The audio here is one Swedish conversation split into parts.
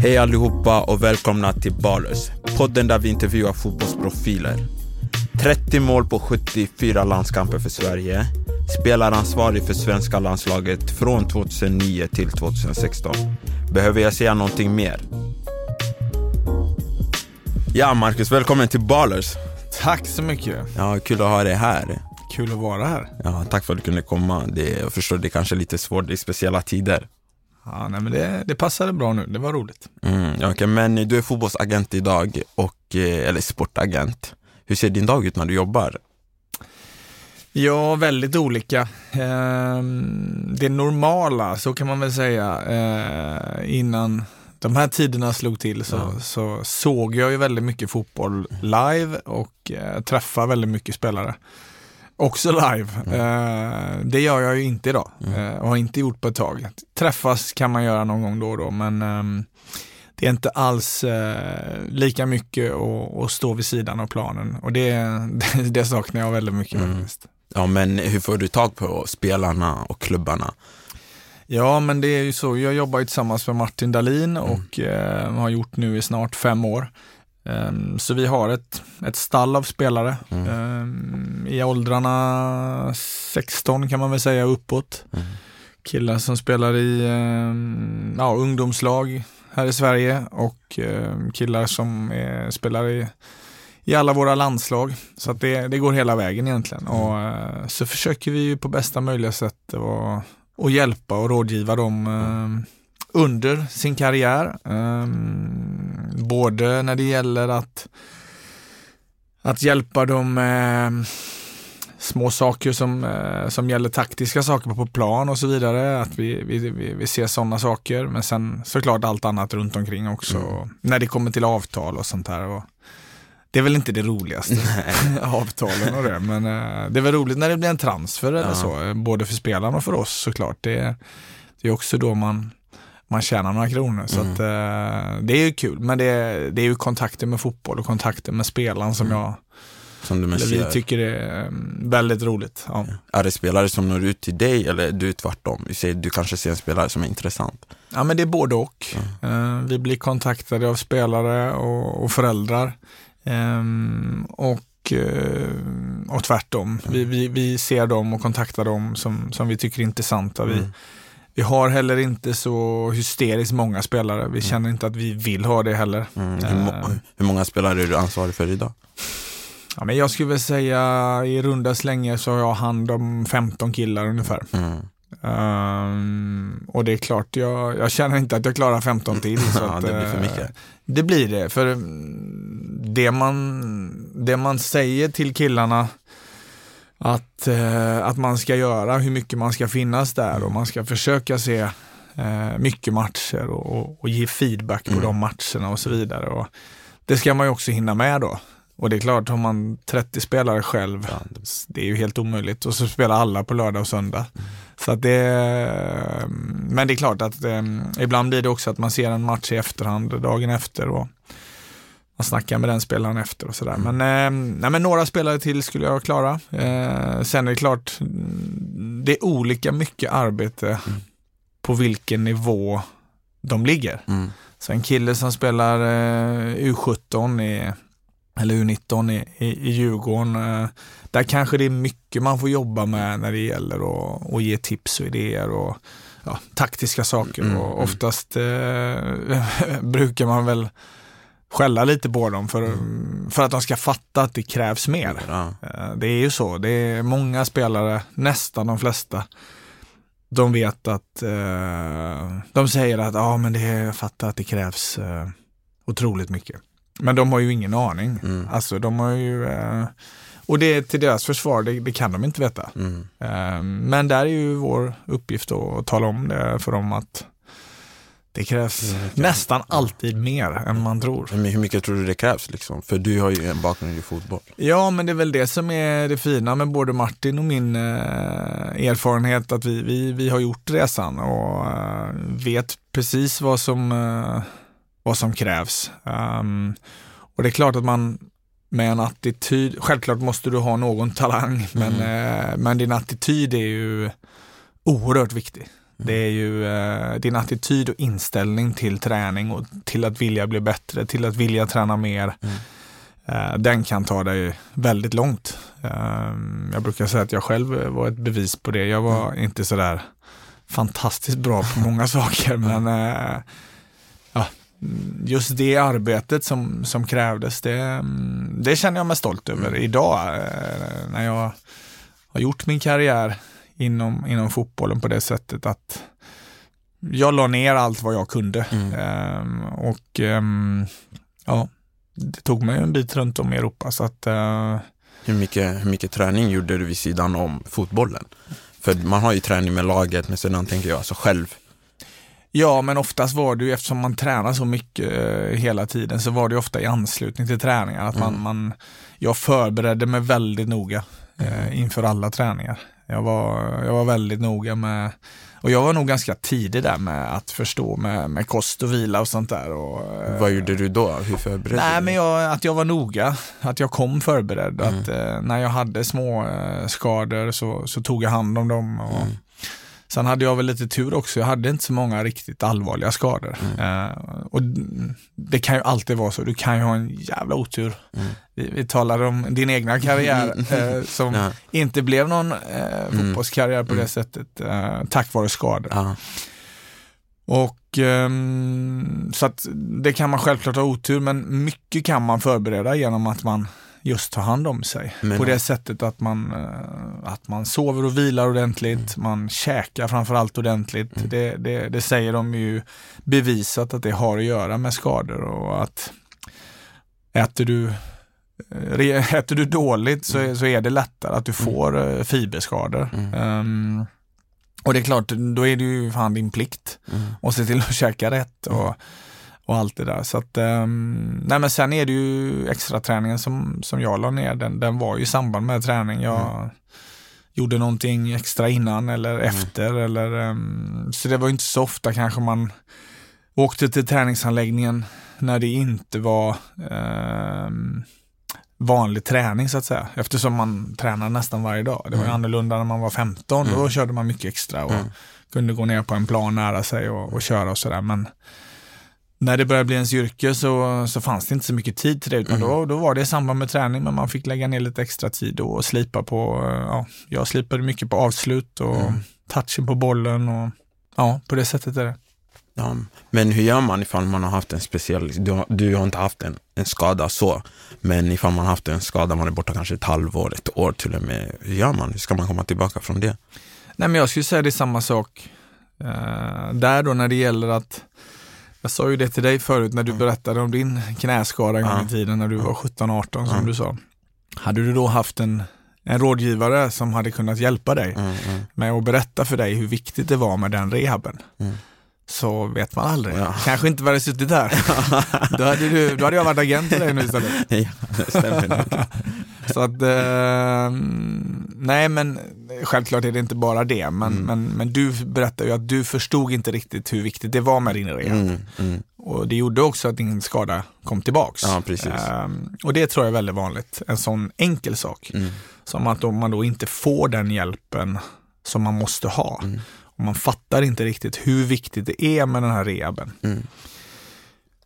Hej allihopa och välkomna till Ballers, podden där vi intervjuar fotbollsprofiler. 30 mål på 74 landskamper för Sverige, spelaransvarig för svenska landslaget från 2009 till 2016. Behöver jag säga någonting mer? Ja, Marcus, välkommen till Ballers. Tack så mycket. Ja, kul att ha dig här. Kul att vara här. Ja, tack för att du kunde komma. Det, jag förstår, det är kanske är lite svårt i speciella tider. Ja, nej, men det, det passade bra nu. Det var roligt. Mm, okej, men du är fotbollsagent idag, och, eh, eller sportagent. Hur ser din dag ut när du jobbar? Ja, väldigt olika. Ehm, det normala, så kan man väl säga, eh, innan de här tiderna slog till så, Ja. så såg jag ju väldigt mycket fotboll live och eh, träffade väldigt mycket spelare. Också live. Eh, det gör jag ju inte idag eh, och har inte gjort på ett tag. Träffas kan man göra någon gång då och då men ehm, det är inte alls eh, lika mycket att, stå vid sidan av planen och det, det, det saknar jag väldigt mycket faktiskt. Ja, men hur får du tag på spelarna och klubbarna? Ja, men det är ju så. Jag jobbar ju tillsammans med Martin Dahlin och har gjort nu i snart fem år. Ehm, så vi har ett, ett stall av spelare ehm, i åldrarna 16 kan man väl säga uppåt. Killar som spelar i ehm, ja, ungdomslag här i Sverige och killar som är, spelar i i alla våra landslag. Så att det, det går hela vägen egentligen. Och, eh, så försöker vi på bästa möjliga sätt att och hjälpa och rådgiva dem eh, under sin karriär. Eh, både när det gäller att, att hjälpa dem med små saker som, eh, som gäller taktiska saker på plan och så vidare. Att vi, vi, vi, ser sådana saker. Men sen såklart allt annat runt omkring också. När det kommer till avtal och sånt här. Och, det är väl inte det roligaste, avtalen och det, men eh, det är väl roligt när det blir en transfer eller Ja. så, eh, både för spelarna och för oss såklart. Det, det är också då man, man tjänar några kronor, så att, eh, det är ju kul. Men det, det är ju kontakter med fotboll och kontakter med spelaren som jag, Som du mest vi tycker är eh, väldigt roligt. Ja. Är det spelare som når ut till dig eller du tvärtom? Du, kanske ser en spelare som är intressant. Ja men det är både och. Eh, vi blir kontaktade av spelare och, föräldrar. Ehm, och, eh, och tvärtom. Vi, vi, vi ser dem och kontaktar dem som, som vi tycker är intressanta. Vi, vi har heller inte så hysteriskt många spelare. Vi känner inte att vi vill ha det heller. Mm. Hur, må- Eh, hur många spelare är du ansvarig för idag? ja, men jag skulle väl säga i runda slängar så har jag hand om 15 killar ungefär. Mm. Ehm, och det är klart, jag, jag känner inte att jag klarar 15 till. Så att, det blir för eh, mycket. Det blir det, för mm, det man, det man säger till killarna att, eh, att man ska göra, hur mycket man ska finnas där och man ska försöka se eh, mycket matcher och, och, och ge feedback på de matcherna och så vidare. Och det ska man ju också hinna med då. Och det är klart, har man 30 spelare själv, det är ju helt omöjligt. Och så spelar alla på lördag och söndag. Så att det, men det är klart att eh, ibland blir det också att man ser en match i efterhand, dagen efter och man snackar med den spelaren efter och sådär. Men, eh, nej, men några spelare till skulle jag klara. Eh, sen är det klart, mm, det är olika mycket arbete på vilken nivå de ligger. Mm. Så en kille som spelar eh, U17 i, eller U19 i, i, i Djurgården, eh, där kanske det är mycket man får jobba med när det gäller att, att ge tips och idéer och ja, taktiska saker. och oftast eh, brukar man väl skälla lite på dem för, för att de ska fatta att det krävs mer. Ja. Eh, Det är ju så. Det är många spelare, nästan de flesta, de vet att eh, de säger att ja men det, jag fattar att det krävs eh, otroligt mycket. Men de har ju ingen aning. Mm. Alltså de har ju eh, Och det till deras försvar, det, det kan de inte veta. Mm. Eh, Men där är ju vår uppgift att tala om det för dem att det krävs nästan alltid mer än man tror. Men hur mycket tror du det krävs liksom? För du har ju en bakgrund i fotboll. Ja, men det är väl det som är det fina med både Martin och min eh, erfarenhet, att vi, vi, vi har gjort resan och eh, vet precis vad som, eh, vad som krävs. Um, och det är klart att man med en attityd, självklart måste du ha någon talang, men, eh, men din attityd är ju oerhört viktig. Det är ju eh, din attityd och inställning till träning och till att vilja bli bättre, till att vilja träna mer. Eh, den kan ta dig väldigt långt. Eh, jag brukar säga att jag själv var ett bevis på det. Jag var inte sådär fantastiskt bra på många saker, men eh, ja, just det arbetet som, som krävdes, det, mm, det känner jag mig stolt över idag eh, när jag har gjort min karriär inom, inom fotbollen på det sättet att jag la ner allt vad jag kunde. Ehm, och ehm, ja, det tog mig en bit runt om i Europa så att eh, Hur mycket, hur mycket träning gjorde du vid sidan om fotbollen? För man har ju träning med laget, men sedan tänker jag alltså själv. Ja, men oftast var det ju eftersom man tränar så mycket eh, hela tiden så var det ju ofta i anslutning till träningar. Att man, man, jag förberedde mig väldigt noga eh, inför alla träningar. Jag var, jag var väldigt noga med, och jag var nog ganska tidig där med att förstå med, med kost och vila och sånt där. Och, eh, Vad gjorde du då? Hur förberedde Nej, du? men jag, att jag var noga, att jag kom förberedd. Att eh, när jag hade små eh, skador så, så tog jag hand om dem. Och, Sen hade jag väl lite tur också, jag hade inte så många riktigt allvarliga skador. Eh, och d- det kan ju alltid vara så, du kan ju ha en jävla otur. Vi, vi talar om din egna karriär eh, som Ja. inte blev någon eh, fotbollskarriär på det sättet, eh, tack vare skador. Ja. Och ehm, så att det kan man självklart ha otur, men mycket kan man förbereda genom att man just tar hand om sig. Men- på det sättet att man, eh, att man sover och vilar ordentligt, man käkar framförallt ordentligt. Det, det, det säger de ju bevisat att det har att göra med skador och att äter du eh, Äter du dåligt så är, så är det lättare att du får eh, fiberskador. Ehm, och det är klart, då är det ju fan din plikt att se till att käka rätt och, och allt det där. Så att, ehm, nej men sen är det ju extra träningen som, som jag la ner, den, den var ju i samband med träning. Jag gjorde någonting extra innan eller efter. Eller, ehm, så det var inte så ofta kanske man åkte till träningsanläggningen när det inte var ehm, vanlig träning så att säga. Eftersom man tränar nästan varje dag. Det var ju annorlunda när man var 15. Då körde man mycket extra och kunde gå ner på en plan nära sig och, och köra och sådär. Men när det började bli ens yrke så, så fanns det inte så mycket tid till det. Utan då, då var det i samband med träning, men man fick lägga ner lite extra tid och slipa på, eh, ja, jag slipade mycket på avslut och touchen på bollen och ja, på det sättet är det. Ja, men hur gör man ifall man har haft en speciell, du har, du har inte haft en, en skada så, men ifall man har haft en skada, man är borta kanske ett halvår, ett år till och med, hur gör man? Hur ska man komma tillbaka från det? Nej, men jag skulle säga det är samma sak eh, där då när det gäller att jag sa ju det till dig förut när du berättade om din knäskada en gång i tiden när du var 17-18 som du sa. Hade du då haft en, en rådgivare som hade kunnat hjälpa dig med att berätta för dig hur viktigt det var med den rehaben så vet man aldrig. Ja. Kanske inte hade suttit där. då, hade du, då hade jag varit agent för dig nu istället. ja, det stämmer nog. Så att, eh, nej men självklart är det inte bara det, men, Mm. men, men du berättar ju att du förstod inte riktigt hur viktigt det var med din rehab. Mm, mm. Och det gjorde också att din skada kom tillbaks. Ja, precis. Ehm, och det tror jag är väldigt vanligt, en sån enkel sak. Mm. Som att om man då inte får den hjälpen som man måste ha. Mm. Man fattar inte riktigt hur viktigt det är med den här rehaben. Mm.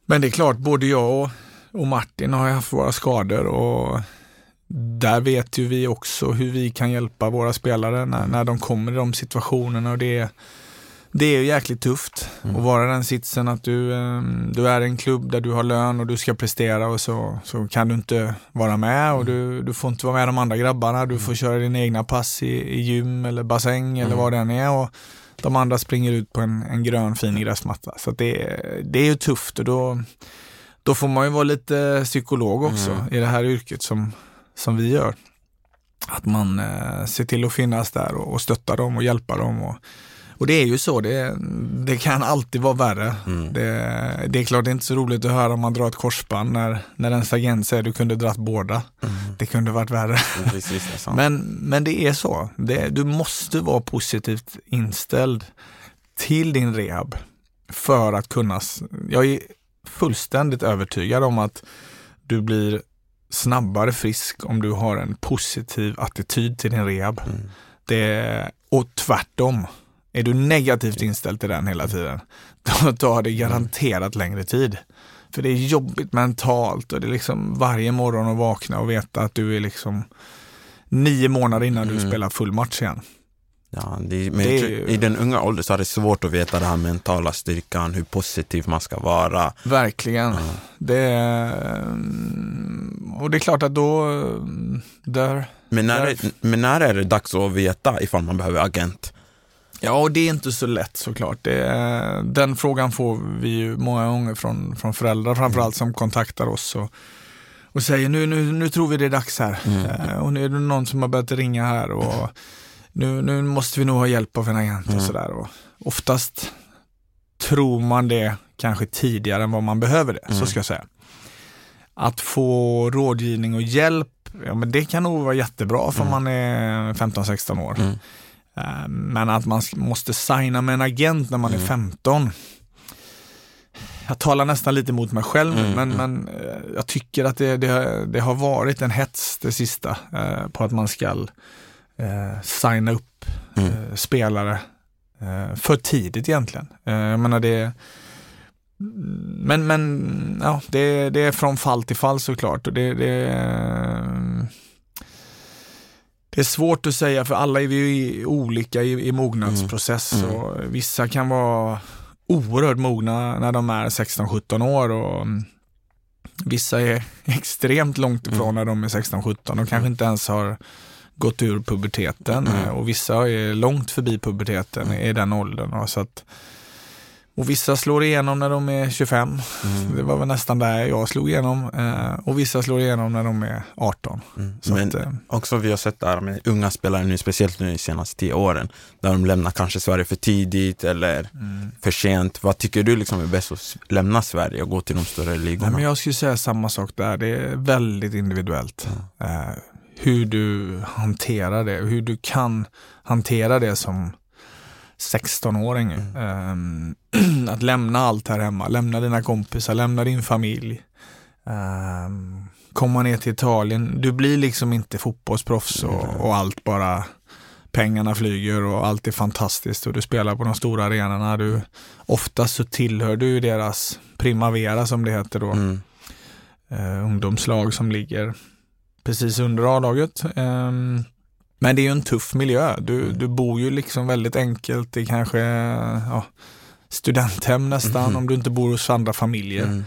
Men det är klart, både jag och, Martin har haft våra skador och där vet ju vi också hur vi kan hjälpa våra spelare när, när de kommer i de situationerna och det det är ju jäkligt tufft att vara i den sitsen att du, eh, du är en klubb där du har lön och du ska prestera och så, så kan du inte vara med och du, du får inte vara med de andra grabbarna. Du får köra dina egna pass i, i gym eller bassäng eller vad det än är och de andra springer ut på en, en grön fin gräsmatta. Så det, är- det är ju tufft och då, då får man ju vara lite psykolog också i det här yrket som, som vi gör. att man eh, ser till att finnas där och, och stötta dem och hjälpa dem. Och, och det är ju så, det, det kan alltid vara värre. Mm. Det, det är klart det är inte så roligt att höra om man drar ett korsband när, när ens agent säger du kunde dratt båda. Det kunde varit värre. Precis, är sant. Men, men det är så. Det, du måste vara positivt inställd till din rehab för att kunna, jag är fullständigt övertygad om att du blir snabbare frisk om du har en positiv attityd till din rehab. Det, och tvärtom. Är du negativt inställd till den hela tiden, då tar det garanterat längre tid. För det är jobbigt mentalt och det är liksom varje morgon att vakna och veta att du är liksom nio månader innan du spelar full match igen. Ja, det, men Det är ju- I den unga åldern så är det svårt att veta den här mentala styrkan, hur positiv man ska vara. Verkligen. Det är, och det är klart att då, där, Men när, Därför- men när är det dags att veta ifall man behöver agent? Ja, och det är inte så lätt såklart. Det den frågan får vi ju många gånger från, från föräldrar framförallt som kontaktar oss och, och säger nu, nu, nu tror vi det är dags här. Eh, och nu är det någon som har börjat ringa här och nu, nu måste vi nog ha hjälp av en agent och sådär. Och oftast tror man det kanske tidigare än vad man behöver det, så ska jag säga. Att få rådgivning och hjälp, ja men det kan nog vara jättebra för man är 15-16 år. Eh, Men att man måste signa med en agent när man är 15. Jag talar nästan lite mot mig själv nu, men, men eh, jag tycker att det, det, det har varit en hets det sista eh, på att man ska eh, signa upp eh, spelare eh, för tidigt egentligen. Jag menar det men, men ja, det, det är från fall till fall såklart. Och det, det, det är svårt att säga för alla är vi olika i, i mognadsprocess. Och vissa kan vara oerhört mogna när de är 16-17 år och mm, vissa är extremt långt ifrån när de är 16-17 och kanske inte ens har gått ur puberteten eh, och vissa är långt förbi puberteten i den åldern. och Så att, och vissa slår igenom när de är 25. Det var väl nästan där jag slog igenom. Eh, och vissa slår igenom när de är 18. Så Men att, eh, också vi har sett där med unga spelare nu, speciellt nu de senaste tio åren, där de lämnar kanske Sverige för tidigt eller Mm. för sent. Vad tycker du liksom är bäst att lämna Sverige och gå till de större ligorna? Nej, men jag skulle säga samma sak där. Det är väldigt individuellt. Eh, hur du hanterar det, hur du kan hantera det som 16-åring. Eh, att lämna allt här hemma, lämna dina kompisar, lämna din familj. Eh, komma ner till Italien. Du blir liksom inte fotbollsproffs och, och allt bara pengarna flyger och allt är fantastiskt och du spelar på de stora arenorna. Du, oftast så tillhör du deras primavera som det heter då Mm. eh, ungdomslag som ligger precis under A-laget. Ehm, men det är ju en tuff miljö. Du, du bor ju liksom väldigt enkelt i kanske ja, studenthem nästan om du inte bor hos andra familjer. Mm.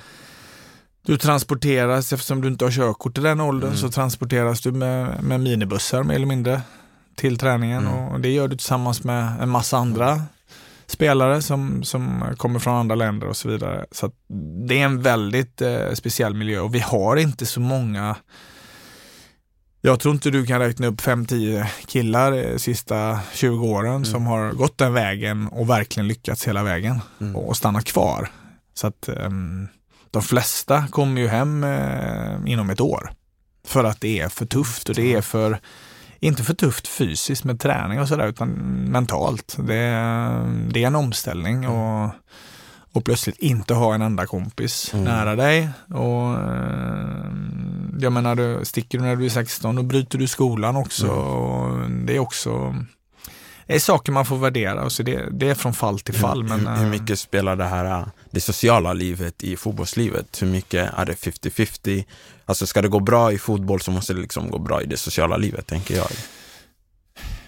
Du transporteras, eftersom du inte har körkort i den åldern, så transporteras du med, med minibussar mer eller mindre till träningen och det gör du tillsammans med en massa andra spelare som, som kommer från andra länder och så vidare. Så det är en väldigt eh, speciell miljö och vi har inte så många jag tror inte du kan räkna upp 5-10 killar de sista 20 åren som har gått den vägen och verkligen lyckats hela vägen och, och stannat kvar. Så att ehm, de flesta kommer ju hem eh, inom ett år. För att det är för tufft och det är för, inte för tufft fysiskt med träning och sådär utan mentalt. Det, är- det är en omställning och, och plötsligt inte ha en enda kompis nära dig. Och, eh, jag menar, du, sticker du när du är 16 då bryter du skolan också. Och det är också det är saker man får värdera och så det, det är från fall till fall. Men, hur, hur eh, mycket spelar det här, äh, det sociala livet i fotbollslivet? Hur mycket är det 50-50? Alltså ska det gå bra i fotboll så måste det liksom gå bra i det sociala livet, tänker jag.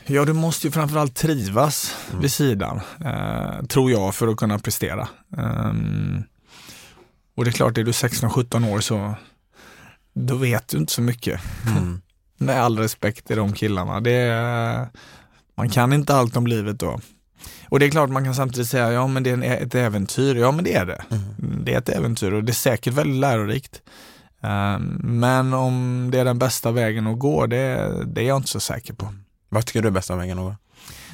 Ja, du måste ju framförallt trivas vid sidan, eh, tror jag, för att kunna prestera. Ehm, och det är klart, är du 16-17 år så då vet du inte så mycket. Mm. Med all respekt till de killarna. Det är, man kan inte allt om livet då. Och det är klart man kan samtidigt säga, ja men det är ett äventyr. Ja men det är det. Det är ett äventyr och det är säkert väldigt lärorikt. Um, men om det är den bästa vägen att gå, det, det är jag inte så säker på. Vad tycker du är bästa vägen att gå?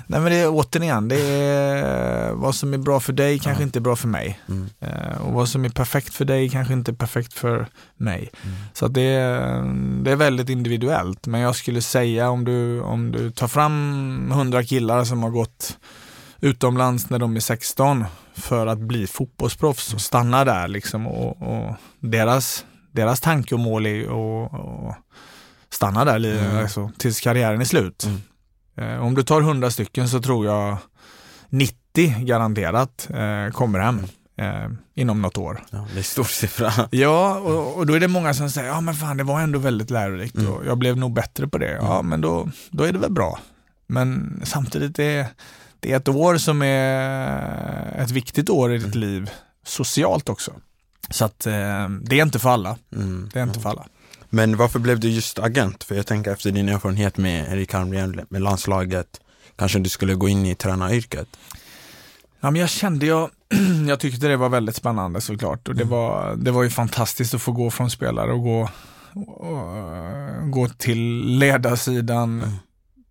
Nej men det är återigen, det är vad som är bra för dig kanske ja. inte är bra för mig. Mm. Uh, och vad som är perfekt för dig kanske inte är perfekt för mig. Mm. Så det, är, det är väldigt individuellt. Men jag skulle säga om du, om du tar fram hundra killar som har gått utomlands när de är 16 för att bli fotbollsproffs och stanna där liksom och, och deras, deras tanke och mål är att stanna där mm. alltså, tills karriären är slut. Mm. Eh, om du tar 100 stycken så tror jag 90 garanterat eh, kommer hem. Eh, inom något år. Ja, det är stor siffra. Ja, och, och, då är det många som säger, ja men fan det var ändå väldigt lärorikt mm. och jag blev nog bättre på det. Ja, mm. men då, då är det väl bra. Men samtidigt är det är ett år som är ett viktigt år i ditt mm. liv, socialt också. Så att eh, det är inte för alla. Mm. Det är inte för alla. Men varför blev du just agent? För jag tänker efter din erfarenhet med Erik Hamrén, med landslaget, kanske du skulle gå in i tränaryrket? Ja, men jag kände, jag, jag tyckte det var väldigt spännande såklart. Och det, mm. var, det var ju fantastiskt att få gå från spelare och gå, och, gå till ledarsidan mm.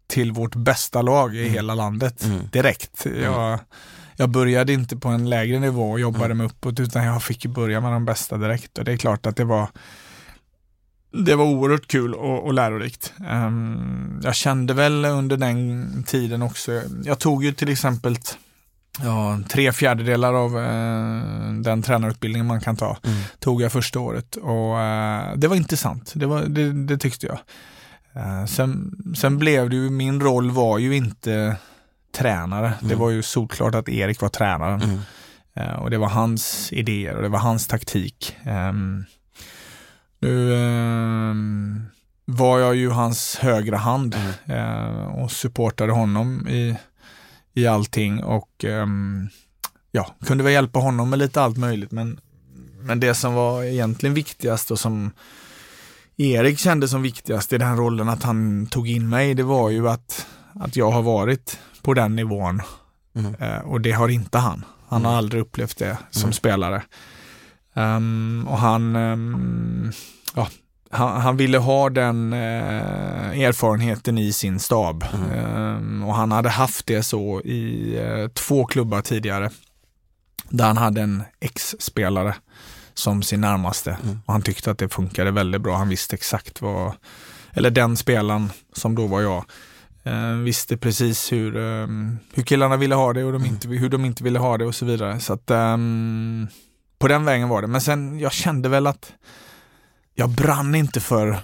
till vårt bästa lag i mm. hela landet mm. direkt. Mm. Jag, jag började inte på en lägre nivå och jobbade mm. mig uppåt utan jag fick börja med de bästa direkt. Och det är klart att det var det var oerhört kul och, och lärorikt. Um, jag kände väl under den tiden också, jag tog ju till exempel ja, tre fjärdedelar av uh, den tränarutbildningen man kan ta, mm. tog jag första året och uh, det var intressant, det, var, det, det tyckte jag. Uh, sen, sen blev det ju, min roll var ju inte tränare, mm. det var ju solklart att Erik var tränaren. Mm. och det var hans idéer och det var hans taktik. Nu eh, var jag ju hans högra hand mm. eh, och supportade honom i, i allting och eh, ja, kunde väl hjälpa honom med lite allt möjligt men, men det som var egentligen viktigast och som Erik kände som viktigast i den rollen att han tog in mig, det var ju att, att jag har varit på den nivån mm. Eh, och det har inte han. Han mm. har aldrig upplevt det som mm. spelare. Um, och han, um, ja, han, han, ville ha den uh, erfarenheten i sin stab. Mm. Um, och han hade haft det så i uh, två klubbar tidigare. Där han hade en ex-spelare som sin närmaste. Mm. Och han tyckte att det funkade väldigt bra. Han visste exakt vad, eller den spelaren som då var jag, uh, visste precis hur, hur killarna ville ha det och de mm. inte, hur de inte ville ha det och så vidare. Så att um, på den vägen var det. Men sen, jag kände väl att jag brann inte för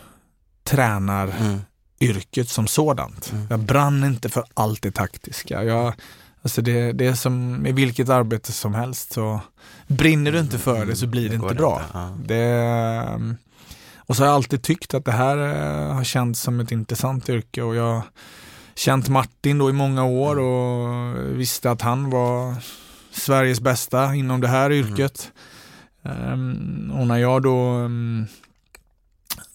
tränaryrket mm. som sådant. Mm. Jag brann inte för allt det taktiska. Jag, alltså det, det är som i vilket arbete som helst. Så brinner du inte för det så blir det, det inte bra. Inte, ja. det, och så har jag alltid tyckt att det här eh, har känts som ett intressant yrke och jag känt Martin då i många år mm. och visste att han var Sveriges bästa inom det här yrket. Mm. Um, och när jag då um,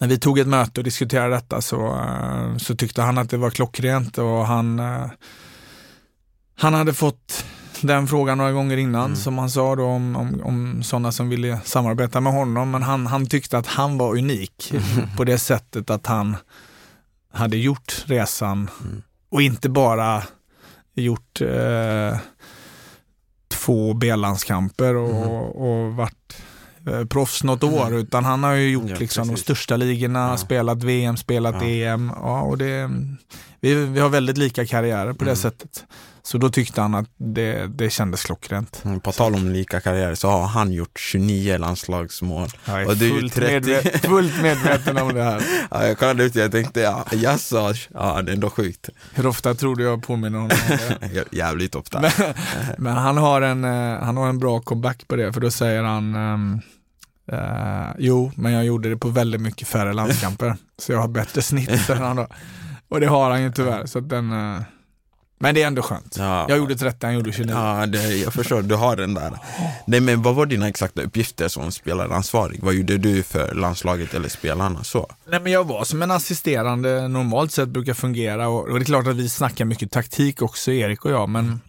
när vi tog ett möte och diskuterade detta så, uh, så tyckte han att det var klockrent och han, uh, han hade fått den frågan några gånger innan mm. som han sa då om, om, om sådana som ville samarbeta med honom. Men han, han tyckte att han var unik på det sättet att han hade gjort resan mm. och inte bara gjort eh, två B-landskamper och, mm. och varit eh, proffs något år, mm. utan han har ju gjort ja, liksom de största ligorna, ja. spelat VM, spelat ja. EM. Ja, och det, vi, vi har väldigt lika karriärer på det mm. sättet. Så då tyckte han att det, det kändes klockrent. Mm, på tal om lika karriär så har han gjort 29 landslagsmål. Jag är, och du fullt, 30... medveten, fullt medveten om det här. ja, jag kollade ut och jag tänkte, ja, jaså, ja det är ändå sjukt. Hur ofta tror du jag påminner honom om det? Jävligt ofta. men, men, han, har en, eh, han har en bra comeback på det, för då säger han um, uh, Jo, men jag gjorde det på väldigt mycket färre landskamper, så jag har bättre snitt än han då. Och det har han ju tyvärr, så den uh, men det är ändå skönt. Ja. Jag gjorde 30, han gjorde 29. Ja, det, jag förstår, du har den där. Nej, men vad var dina exakta uppgifter som spelaransvarig? Vad gjorde du för landslaget eller spelarna? så? Nej, men jag var som en assisterande, normalt sett brukar fungera och, och det är klart att vi snackar mycket taktik också, Erik och jag, men,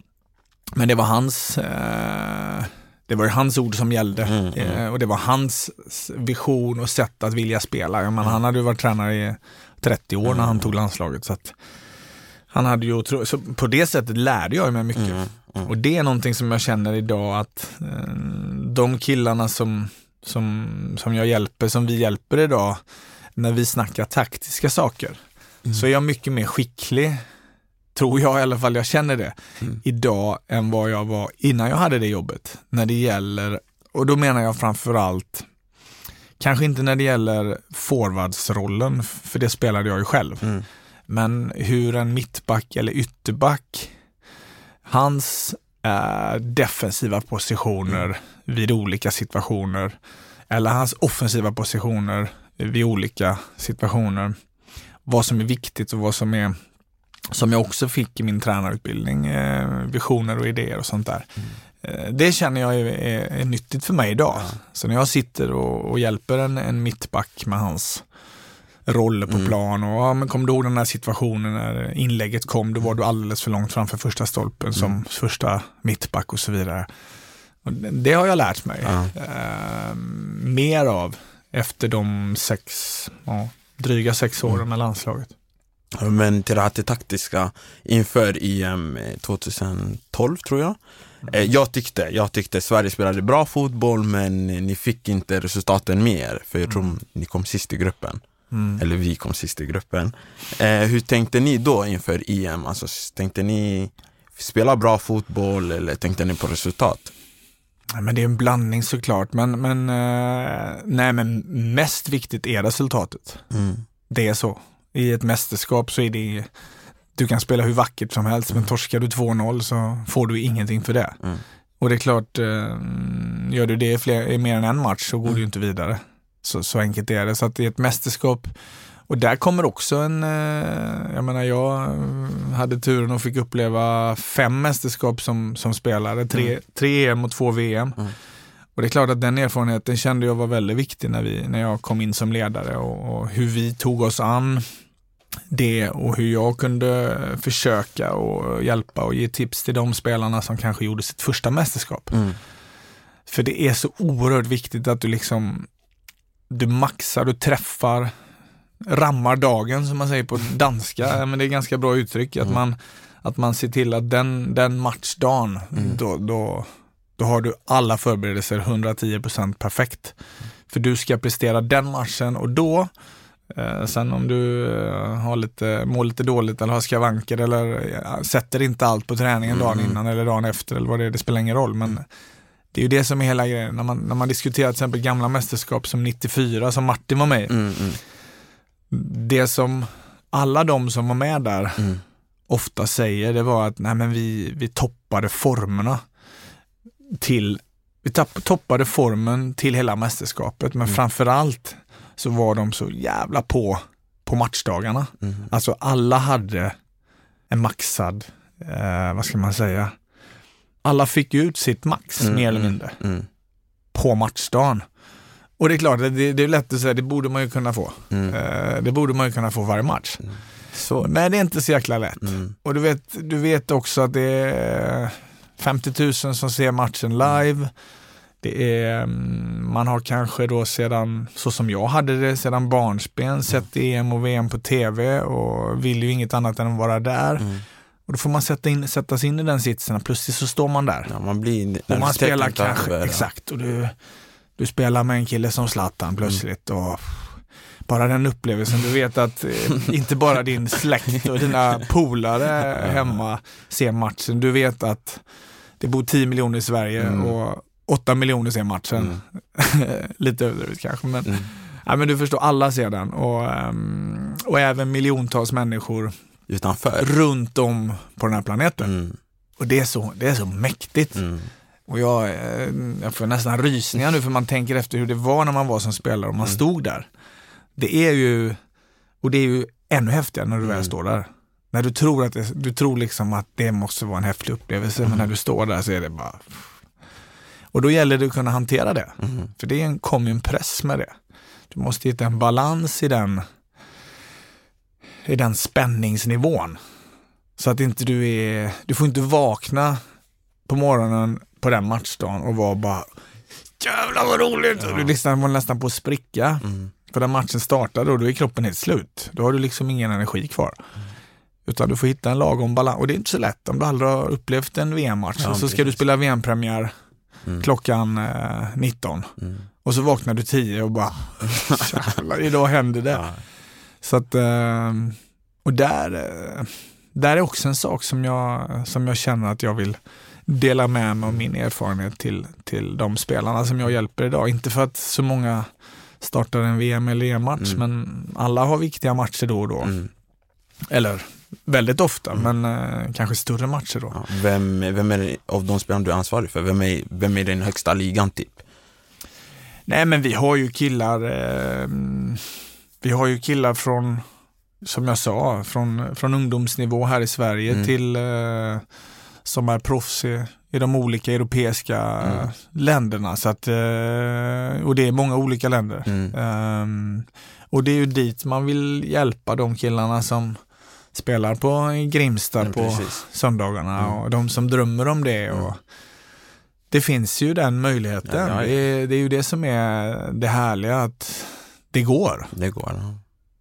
men det var hans eh, det var hans ord som gällde Mm, eh, och det var hans vision och sätt att vilja spela. Jag menar, Han hade ju varit tränare i 30 år när han tog landslaget. Så han hade ju otro- så på det sättet lärde jag mig mycket. Och det är någonting som jag känner idag att eh, de killarna som, som, som jag hjälper, som vi hjälper idag, när vi snackar taktiska saker, så är jag mycket mer skicklig, tror jag i alla fall, jag känner det, idag än vad jag var innan jag hade det jobbet. När det gäller, och då menar jag framförallt, kanske inte när det gäller forwardsrollen, för det spelade jag ju själv. Men hur en mittback eller ytterback, hans eh, defensiva positioner vid olika situationer, eller hans offensiva positioner vid olika situationer, vad som är viktigt och vad som är som jag också fick i min tränarutbildning, eh, visioner och idéer och sånt där. Eh, det känner jag är, är, är nyttigt för mig idag. Så när jag sitter och, och hjälper en, en mittback med hans roller på plan och ja, men kommer du ihåg den här situationen när inlägget kom, då var du alldeles för långt framför första stolpen som första mittback och så vidare. Och det, det har jag lärt mig eh, mer av efter de sex, ja, dryga sex åren med landslaget. Men till det här till taktiska inför EM 2012 tror jag. Eh, Jag tyckte, jag tyckte Sverige spelade bra fotboll men ni fick inte resultaten mer för jag tror ni kom sist i gruppen. Eller vi kom sist i gruppen. Eh, hur tänkte ni då inför EM? Alltså, tänkte ni spela bra fotboll eller tänkte ni på resultat? Men det är en blandning såklart, men, men, eh, nej, men mest viktigt är resultatet. Det är så. I ett mästerskap så är det, du kan spela hur vackert som helst, men torskar du 2-0 så får du ingenting för det. Och det är klart, eh, gör du det i, fler, i mer än en match så går du ju inte vidare. Så, så enkelt är det. Så att i ett mästerskap, och där kommer också en, eh, jag menar jag eh, hade turen och fick uppleva fem mästerskap som, som spelare, tre, tre EM och två VM. Och det är klart att den erfarenheten kände jag var väldigt viktig när, vi, när jag kom in som ledare och, och hur vi tog oss an det och hur jag kunde försöka och hjälpa och ge tips till de spelarna som kanske gjorde sitt första mästerskap. För det är så oerhört viktigt att du liksom du maxar, du träffar, rammar dagen som man säger på danska, men det är ganska bra uttryck, att, man, att man ser till att den, den matchdagen, då, då, då har du alla förberedelser 110% perfekt. För du ska prestera den matchen och då, sen om du eh, har lite, mår lite dåligt eller har skavanker eller eh, sätter inte allt på träningen dagen innan eller dagen efter eller vad det är, det spelar ingen roll. Men det är ju det som är hela grejen. När man, när man diskuterar till exempel gamla mästerskap som 94 som Martin var med i. Det som alla de som var med där ofta säger det var att nej men vi, vi toppade formerna till vi tapp, toppade formen till hela mästerskapet men framförallt så var de så jävla på på matchdagarna. Alltså alla hade en maxad, eh, vad ska man säga, alla fick ut sitt max mer eller mindre på matchdagen. Och det är klart, det, det är lätt att säga, det borde man ju kunna få. Eh, det borde man ju kunna få varje match. Så. Men det är inte så jäkla lätt. Och du vet, du vet också att det är 50 000 som ser matchen live. Det är, mm, man har kanske då sedan, så som jag hade det, sedan barnsben sett EM och VM på tv och vill ju inget annat än att vara där. Och då får man sätta, in, sätta sig in i den sitsen plötsligt så står man där. Ja, man blir Och man spelar kanske, över, exakt, och du, du spelar med en kille som Zlatan plötsligt och bara den upplevelsen, du vet att eh, inte bara din släkt och dina polare hemma ser matchen, du vet att det bor 10 miljoner i Sverige och 8 miljoner ser matchen. Lite överdrivet kanske, men, ja, men du förstår, alla ser den och, ehm, och även miljontals människor Utanför. runt om på den här planeten. Mm. Och det är så, det är så mäktigt. Och jag, eh, jag får nästan rysningar nu för man tänker efter hur det var när man var som spelare och man stod där. Det är ju, och det är ju ännu häftigare när du väl står där. När du tror att det, du tror liksom att det måste vara en häftig upplevelse, men när du står där så är det bara... Och då gäller det att kunna hantera det. För det kommer en press med det. Du måste hitta en balans i den, i den spänningsnivån. Så att inte du är, du får inte vakna på morgonen på den matchdagen och var bara jävlar vad roligt! Och du var nästan på att spricka. För när matchen startar då, då är kroppen helt slut. Då har du liksom ingen energi kvar. Utan du får hitta en lagom balans. Och det är inte så lätt om du aldrig har upplevt en VM-match. Ja, så ska precis. du spela VM-premiär klockan eh, 19. Och så vaknar du 10 och bara jävlar, idag händer det. Så att, eh, och där, eh, där är också en sak som jag, som jag känner att jag vill dela med mig av min erfarenhet till, till de spelarna som jag hjälper idag. Inte för att så många startar en VM eller EM-match, men alla har viktiga matcher då och då. Eller väldigt ofta, men eh, kanske större matcher då. Ja, vem, vem är av de spelarna du är ansvarig för? Vem är, vem är den högsta ligan typ? Nej men vi har ju killar, eh, vi har ju killar från, som jag sa, från, från ungdomsnivå här i Sverige till eh, som är proffs i, i de olika europeiska länderna. Så att, eh, och det är många olika länder. Ehm, och det är ju dit man vill hjälpa de killarna som spelar på Grimsta på precis. söndagarna och de som drömmer om det. Och, det finns ju den möjligheten. Ja, ja, ja. Det, är, det är ju det som är det härliga, att det går. Det går.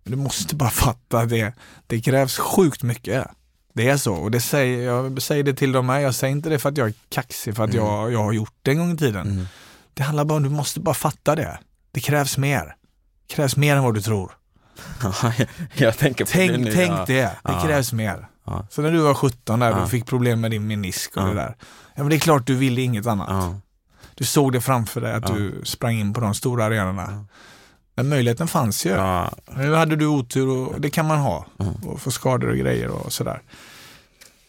Du måste bara fatta det. Det krävs sjukt mycket. Det är så och det säger, jag säger det till dem här. Jag säger inte det för att jag är kaxig, för att jag, jag har gjort det en gång i tiden. Det handlar bara om, du måste bara fatta det. Det krävs mer. Det krävs mer än vad du tror. jag tänker på det Tänk, nu. tänk ja. det. Det Ja. krävs mer. Ja. Så när du var 17 där, du fick problem med din menisk och det där. Ja men det är klart du ville inget annat. Du såg det framför dig att du sprang in på de stora arenorna. Men möjligheten fanns ju. Nu hade du otur och det kan man ha. Och få skador och grejer och sådär.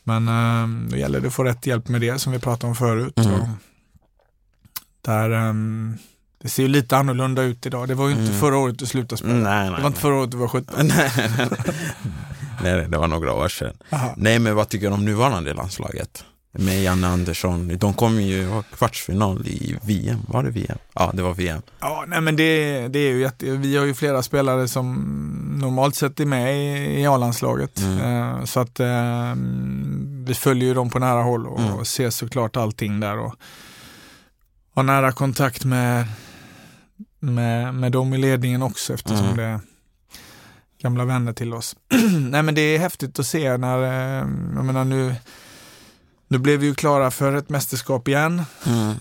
Men um, då gäller det att få rätt hjälp med det som vi pratade om förut. Mm. Där, ehm, det ser ju lite annorlunda ut idag. Det var ju inte Mm. förra året du slutade spela. Nej, nej, det var inte förra året du var 17. nej, nej, nej. det var några år sedan. Aha. Nej, men vad tycker du om nuvarande landslaget? Med Janne Andersson. De kom ju i kvartsfinal i VM. Var det VM? Ja, det var VM. Ja, nej men det, det är ju jätte, vi har ju flera spelare som normalt sett är med i, i A-landslaget. Eh, så att eh, vi följer ju dem på nära håll och, ser såklart allting där och har nära kontakt med, med, med dem i ledningen också eftersom Mm. det är gamla vänner till oss. nej men det är häftigt att se när, eh, jag menar nu nu blev vi ju klara för ett mästerskap igen.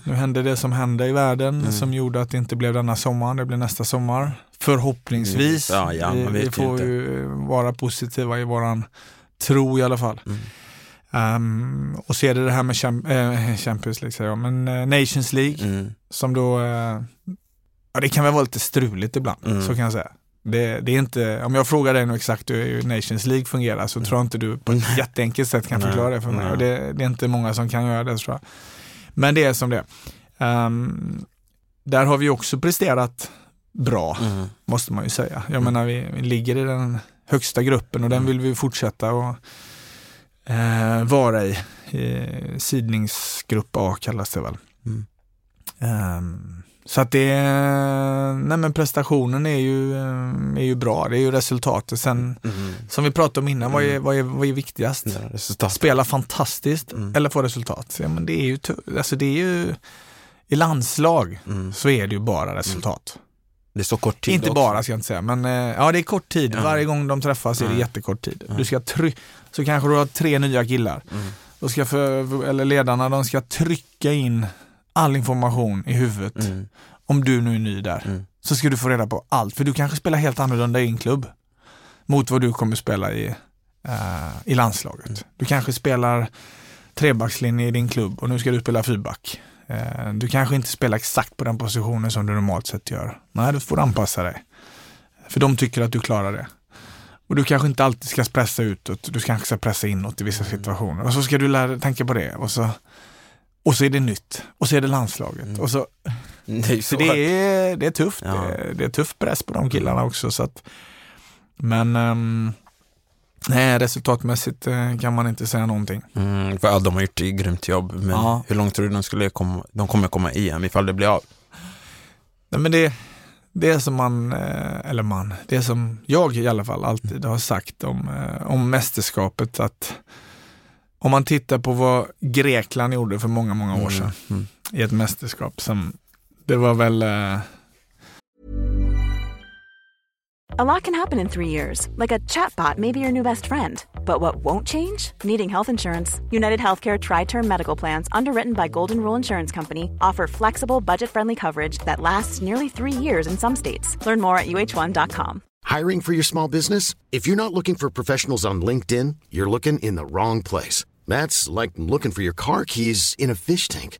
Nu hände det som hände i världen som gjorde att det inte blev denna sommaren, det blir nästa sommar. Förhoppningsvis. Ja, ja, vi, vi får inte. ju vara positiva i våran tro i alla fall. Mm. Ehm, och se det, det här med eh, Champions League, säger jag, men eh, Nations League Mm. som då, eh, ja det kan väl vara lite struligt ibland, Mm. så kan jag säga. Det, det är inte, om jag frågar dig nu exakt hur Nations League fungerar så tror jag inte du på ett jätteenkelt sätt kan förklara det för mig. Och det, det är inte många som kan göra det tror jag. Men det är som det. Ehm, Där har vi också presterat bra, Mm. måste man ju säga. Jag menar, vi, vi ligger i den högsta gruppen och den vill vi fortsätta att eh, vara i. i. Sidningsgrupp A kallas det väl. Mm. Ehm, så att det, nej men prestationen är ju, eh, är ju bra, det är ju resultatet. Sen, Mm. som vi pratade om innan, vad är, vad är, vad är viktigast? Ja. Spela fantastiskt Mm. eller få resultat? Ja, men det är ju, alltså det är ju, i landslag Mm. så är det ju bara resultat. Det är så kort tid Inte också. bara ska jag inte säga, men eh, ja det är kort tid. Varje gång de träffas är det jättekort tid. Du ska try- så kanske du har tre nya killar. Mm. Då ska för, eller ledarna, de ska trycka in all information i huvudet. Mm. Om du nu är ny där. Mm. Så ska du få reda på allt. För du kanske spelar helt annorlunda i en klubb. Mot vad du kommer spela i, eh, i landslaget. Mm. Du kanske spelar trebackslinje i din klubb och nu ska du spela fyrback. Eh, du kanske inte spelar exakt på den positionen som du normalt sett gör. Nej, du får anpassa dig. För de tycker att du klarar det. Och du kanske inte alltid ska pressa utåt, du kanske ska pressa inåt i vissa situationer. Och så ska du lära tänka på det. Och så, och så är det nytt. Och så är det landslaget. Och så, Det är så det är, det är tufft. Ja. Det, är, det är tuff press på de killarna också. Så att, men ehm, nej, resultatmässigt eh, kan man inte säga någonting. Mm, för ja, de har gjort ett grymt jobb, men Ja. hur långt tror du de skulle komma? De kommer komma i EM ifall det blir av. Nej, men det, det är som man, eh, eller man, det är som jag i alla fall alltid har sagt om, eh, om mästerskapet att om man tittar på vad Grekland gjorde för många, många år sedan Mm. i ett mästerskap som, det var väl eh, A lot can happen in three years, like a chatbot may be your new best friend. But what won't change? Needing health insurance. United Healthcare Tri Term Medical Plans, underwritten by Golden Rule Insurance Company, offer flexible, budget friendly coverage that lasts nearly three years in some states. Learn more at uh1.com. Hiring for your small business? If you're not looking for professionals on LinkedIn, you're looking in the wrong place. That's like looking for your car keys in a fish tank.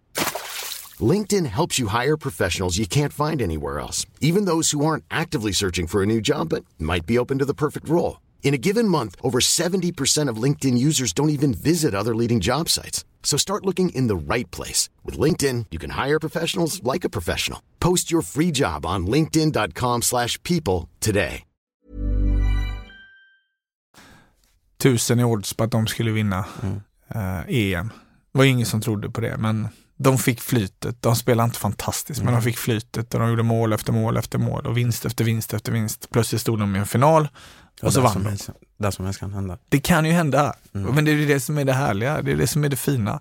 LinkedIn helps you hire professionals you can't find anywhere else, even those who aren't actively searching for a new job but might be open to the perfect role. In a given month, over 70% of LinkedIn users don't even visit other leading job sites. So start looking in the right place. With LinkedIn, you can hire professionals like a professional. Post your free job on linkedin.com/people slash people today. tusen i odds på att de skulle vinna mm. Eh, EM. Det var ingen som trodde på det, men de fick flytet. De spelade inte fantastiskt, men de fick flytet och de gjorde mål efter mål efter mål och vinst efter vinst efter vinst. Plötsligt stod de i en final och så vann de. Det som helst kan hända. Det kan ju hända, men det är det som är det härliga. Det är det som är det fina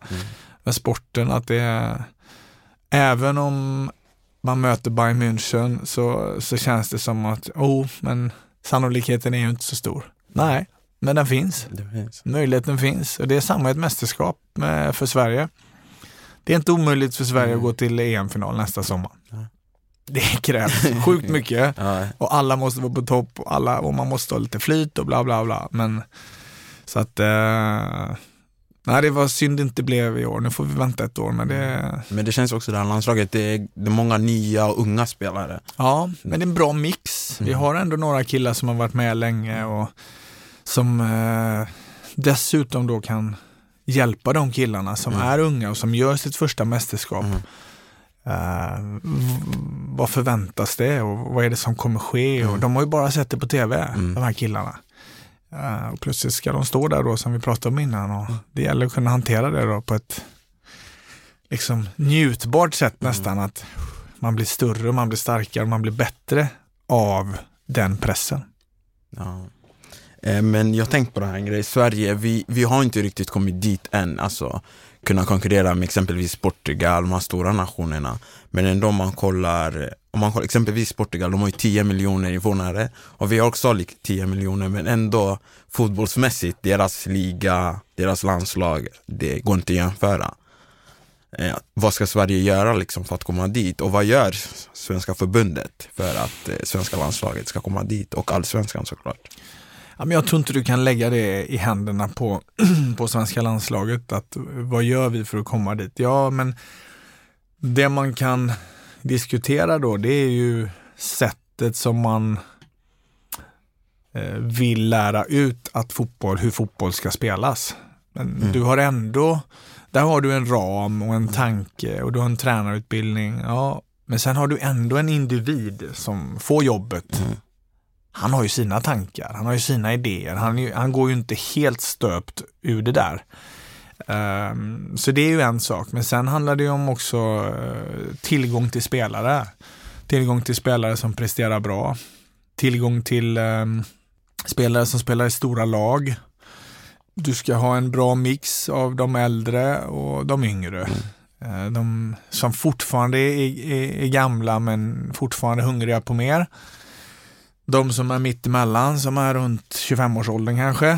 med sporten, att det är, även om man möter Bayern München så, så känns det som att, oh, men sannolikheten är ju inte så stor. Nej, men den finns. Finns. Möjligheten finns och det är samma i ett mästerskap för Sverige. Det är inte omöjligt för Sverige att gå till EM-final nästa sommar. Det krävs sjukt mycket Ja, och alla måste vara på topp och, alla, och man måste ha lite flyt och bla bla bla. Men så att eh, nej, det var synd det inte blev i år. Nu får vi vänta ett år, men det men det känns också det här landslaget, det är, det är många nya och unga spelare. Ja, men det är en bra mix. Vi har ändå några killar som har varit med länge och som eh, dessutom då kan hjälpa de killarna som är unga och som gör sitt första mästerskap. Eh, v- vad förväntas det och vad är det som kommer ske? Och de har ju bara sett det på tv, de här killarna. Eh, och plötsligt ska de stå där då som vi pratade om innan och det gäller att kunna hantera det då på ett liksom njutbart sätt nästan. Att man blir större, man blir starkare, man blir bättre av den pressen. Ja. Eh, men jag tänkte på det här grejen, Sverige, vi, vi har inte riktigt kommit dit än, alltså kunna konkurrera med exempelvis Portugal, de här stora nationerna. Men ändå om man kollar, om man kollar exempelvis Portugal, de har ju 10 miljoner invånare och vi har också 10 miljoner men ändå fotbollsmässigt, deras liga, deras landslag, det går inte att jämföra. Eh, vad ska Sverige göra liksom för att komma dit och vad gör Svenska förbundet för att eh, svenska landslaget ska komma dit och allsvenskan såklart. Ja, men jag tror inte du kan lägga det i händerna på, på svenska landslaget. Att, vad gör vi för att komma dit? Ja, men det man kan diskutera då, det är ju sättet som man eh, vill lära ut att fotboll, hur fotboll ska spelas. Men du har ändå, där har du en ram och en tanke och du har en tränarutbildning. Ja, men sen har du ändå en individ som får jobbet han har ju sina tankar, han har ju sina idéer, han, han går ju inte helt stöpt ur det där. Ehm, så det är ju en sak, men sen handlar det ju om också eh, tillgång till spelare. Tillgång till spelare som presterar bra. Tillgång till ehm, spelare som spelar i stora lag. Du ska ha en bra mix av de äldre och de yngre. Eh, De som fortfarande är, är, är gamla men fortfarande hungriga på mer de som är mitt emellan, som är runt 25-årsåldern kanske,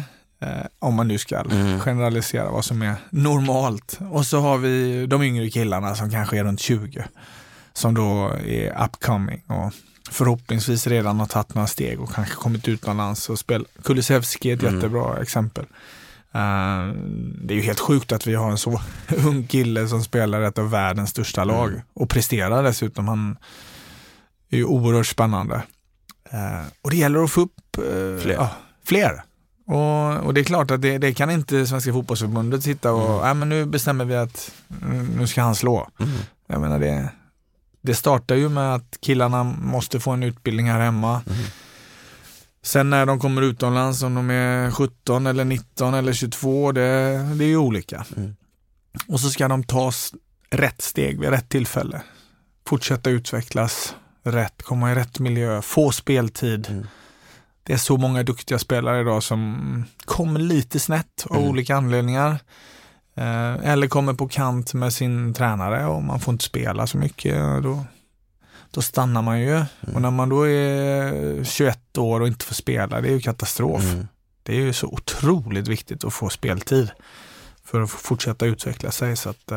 eh, om man nu ska generalisera vad som är normalt. Och så har vi de yngre killarna som kanske är runt 20, som då är upcoming och förhoppningsvis redan har tagit några steg och kanske kommit utomlands och spelat. Kulusevski är ett jättebra exempel. Eh, det är ju helt sjukt att vi har en så ung kille som spelar ett av världens största lag och presterar dessutom. Han är ju oerhört spännande. Eh, och det gäller att få upp eh, Fler. Ja, fler. Och, och det är klart att det, det kan inte Svenska fotbollsförbundet sitta och, nej men nu bestämmer vi att mm, nu ska han slå. Jag menar det, det startar ju med att killarna måste få en utbildning här hemma. Sen när de kommer utomlands, om de är 17 eller 19 eller 22, det, det är ju olika. Och så ska de ta s- rätt steg vid rätt tillfälle. Fortsätta utvecklas rätt, komma i rätt miljö, få speltid. Det är så många duktiga spelare idag som kommer lite snett av olika anledningar. Eh, eller kommer på kant med sin tränare och man får inte spela så mycket. Då, då stannar man ju. Mm. Och när man då är 21 år och inte får spela, det är ju katastrof. Mm. Det är ju så otroligt viktigt att få speltid för att fortsätta utveckla sig. Så att,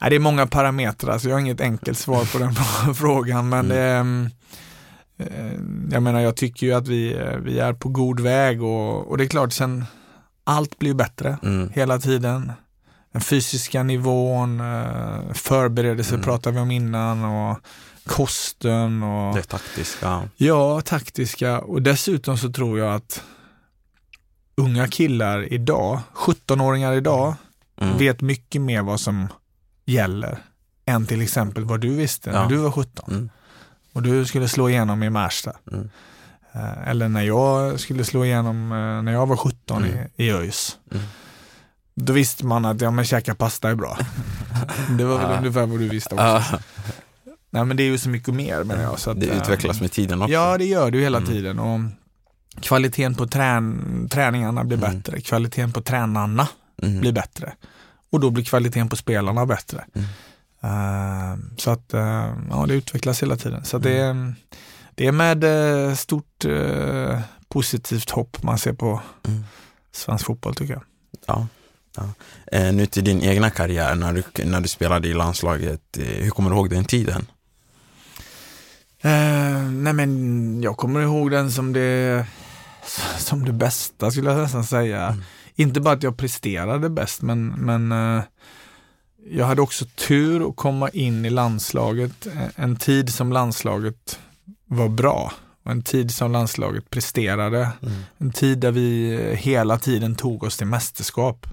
äh, det är många parametrar, så jag har inget enkelt svar på den frågan. Men mm. det, äh, jag menar, jag tycker ju att vi, vi är på god väg och, och det är klart, sen allt blir bättre mm. hela tiden. Den fysiska nivån, eh, förberedelse mm. pratade vi om innan och kosten och det taktiska. Ja, taktiska och dessutom så tror jag att unga killar idag, 17-åringar idag, mm. vet mycket mer vad som gäller än till exempel vad du visste ja. när du var 17. Mm. Och du skulle slå igenom i Märsta. Mm. Eh, eller när jag skulle slå igenom eh, när jag var 17 mm. i, i ÖIS. Mm. Då visste man att ja, men käka pasta är bra. det var väl ja. ungefär vad du visste också. Ja. Nej men det är ju så mycket mer menar jag. Så att, det utvecklas med tiden också. Ja det gör det ju hela mm. tiden. Och kvaliteten på trän träningarna blir mm. bättre. Kvaliteten på tränarna blir bättre. Och då blir kvaliteten på spelarna bättre. Uh, så att uh, ja, det utvecklas hela tiden. Så det är det är med eh, stort eh, positivt hopp man ser på mm. svensk fotboll tycker jag. Ja. ja. Eh, nu till din egna karriär, när du, när du spelade i landslaget, eh, hur kommer du ihåg den tiden? Eh, nej men jag kommer ihåg den som det, som det bästa skulle jag nästan säga. Mm. Inte bara att jag presterade bäst men, men eh, jag hade också tur att komma in i landslaget en tid som landslaget var bra. Och en tid som landslaget presterade. Mm. En tid där vi hela tiden tog oss till mästerskap.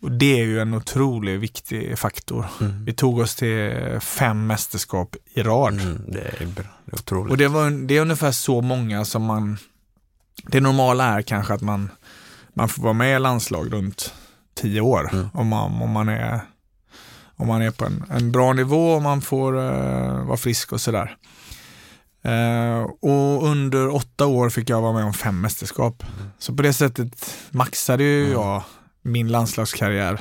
Och det är ju en otroligt viktig faktor. Mm. Vi tog oss till fem mästerskap i rad. Mm, det är bra. Det är otroligt. Och det, var, det är ungefär så många som man... Det normala är kanske att man, man får vara med i landslag runt tio år. Mm. Om, man, om, man är, om man är på en, en bra nivå och man får uh, vara frisk och sådär. Uh, och under åtta år fick jag vara med om fem mästerskap. Mm. Så på det sättet maxade ju mm. jag min landslagskarriär.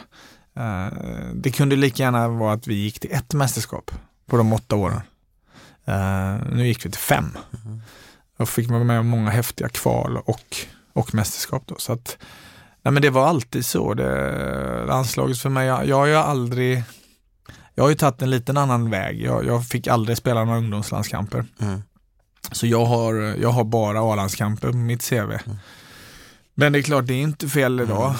Uh, det kunde lika gärna vara att vi gick till ett mästerskap på de åtta åren. Uh, nu gick vi till fem. Mm. Och fick vara med om många häftiga kval och, och mästerskap. Då. Så att, nej men det var alltid så. Det, landslaget för mig, jag, jag har ju aldrig jag har ju tagit en liten annan väg. Jag, jag fick aldrig spela några ungdomslandskamper. Mm. Så jag har, jag har bara A-landskamper på mitt CV. Mm. Men det är klart, det är inte fel idag.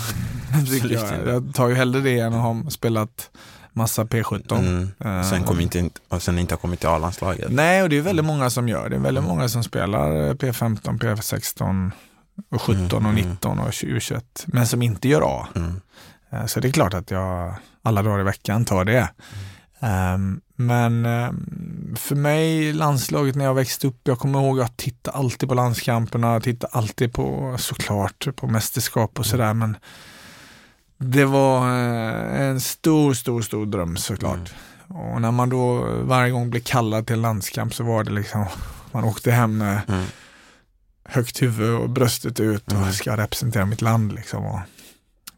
Mm. jag. jag tar ju hellre det än att ha spelat massa P17. Mm. Uh, sen, kom inte, och sen inte har kommit till A-landslaget. Nej, och det är väldigt många som gör det. är väldigt många som spelar P15, P16, och 17 och 19 och 20, 21. Men som inte gör A. Mm. Uh, så det är klart att jag alla dagar i veckan tar det. Um, men um, för mig, landslaget när jag växte upp, jag kommer ihåg att titta alltid på landskamperna, titta alltid på såklart på mästerskap och sådär men det var uh, en stor, stor, stor dröm såklart. Mm. Och när man då varje gång blev kallad till landskamp så var det liksom, man åkte hem med mm. Högt huvud och bröstet ut och mm. ska representera mitt land liksom. Och,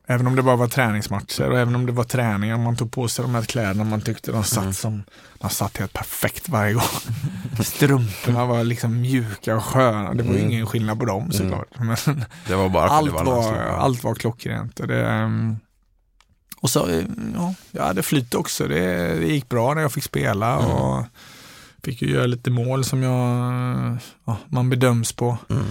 Även om det bara var träningsmatcher och även om det var träningar, man tog på sig de här kläderna man tyckte de satt mm. som, de satt helt perfekt varje gång. Strumporna var liksom mjuka och sköna, det var mm. ingen skillnad på dem mm. såklart. Men det var bara allt, var, var allt var klockrent. Och, det, mm, och så, ja, jag hade flyt också, det, det gick bra när jag fick spela mm. och fick ju göra lite mål som jag, ja, man bedöms på. Mm.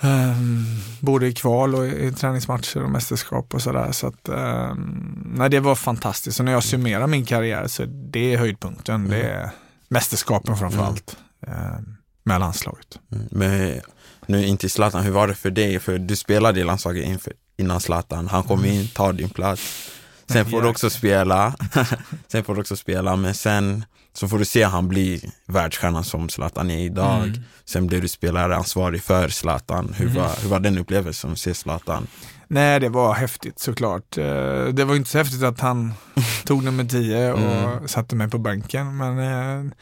Um, både i kval och i, träningsmatcher och mästerskap och sådär. Så att, um, nej, det var fantastiskt. Och när jag summerar min karriär så det är höjdpunkten. Mm. Det är mästerskapen framför allt mm. um, med landslaget. Mm. Men nu inte i Zlatan, hur var det för dig? För du spelade i landslaget inför, innan Zlatan. Han kom mm. in, tar din plats. Sen får du också spela. sen får du också spela, men sen så får du se han bli världsstjärnan som Zlatan är idag. Mm. Sen blir du spelare ansvarig för Zlatan. Hur, mm. var, hur var den upplevelsen att se Zlatan? Nej, det var häftigt såklart. Eh, det var inte så häftigt att han tog nummer 10 och mm. satte mig på bänken, men eh,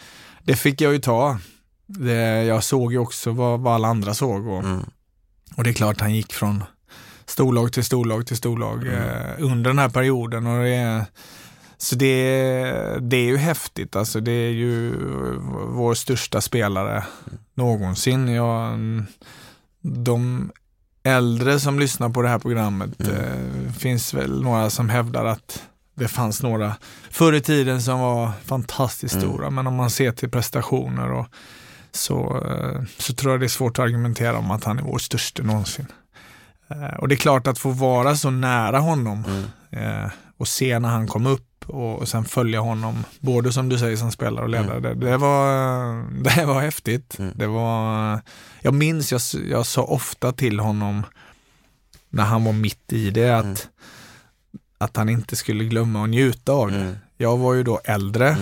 det fick jag ju ta. Det, jag såg ju också vad, vad alla andra såg och, mm. och det är klart han gick från storlag till storlag till storlag eh, under den här perioden. Och det är, så det, det är ju häftigt, alltså det är ju vår största spelare någonsin. Jag, de äldre som lyssnar på det här programmet, eh, finns väl några som hävdar att det fanns några förr i tiden som var fantastiskt stora, men om man ser till prestationer och så, eh, så tror jag det är svårt att argumentera om att han är vår största någonsin. Eh, Och det är klart att få vara så nära honom eh, och se när han kom upp och, och sen följa honom, både som du säger som spelare och ledare. Det, det, var, det var häftigt. Det var, jag minns, jag, jag sa ofta till honom när han var mitt i det att, att han inte skulle glömma att njuta av det. Jag var ju då äldre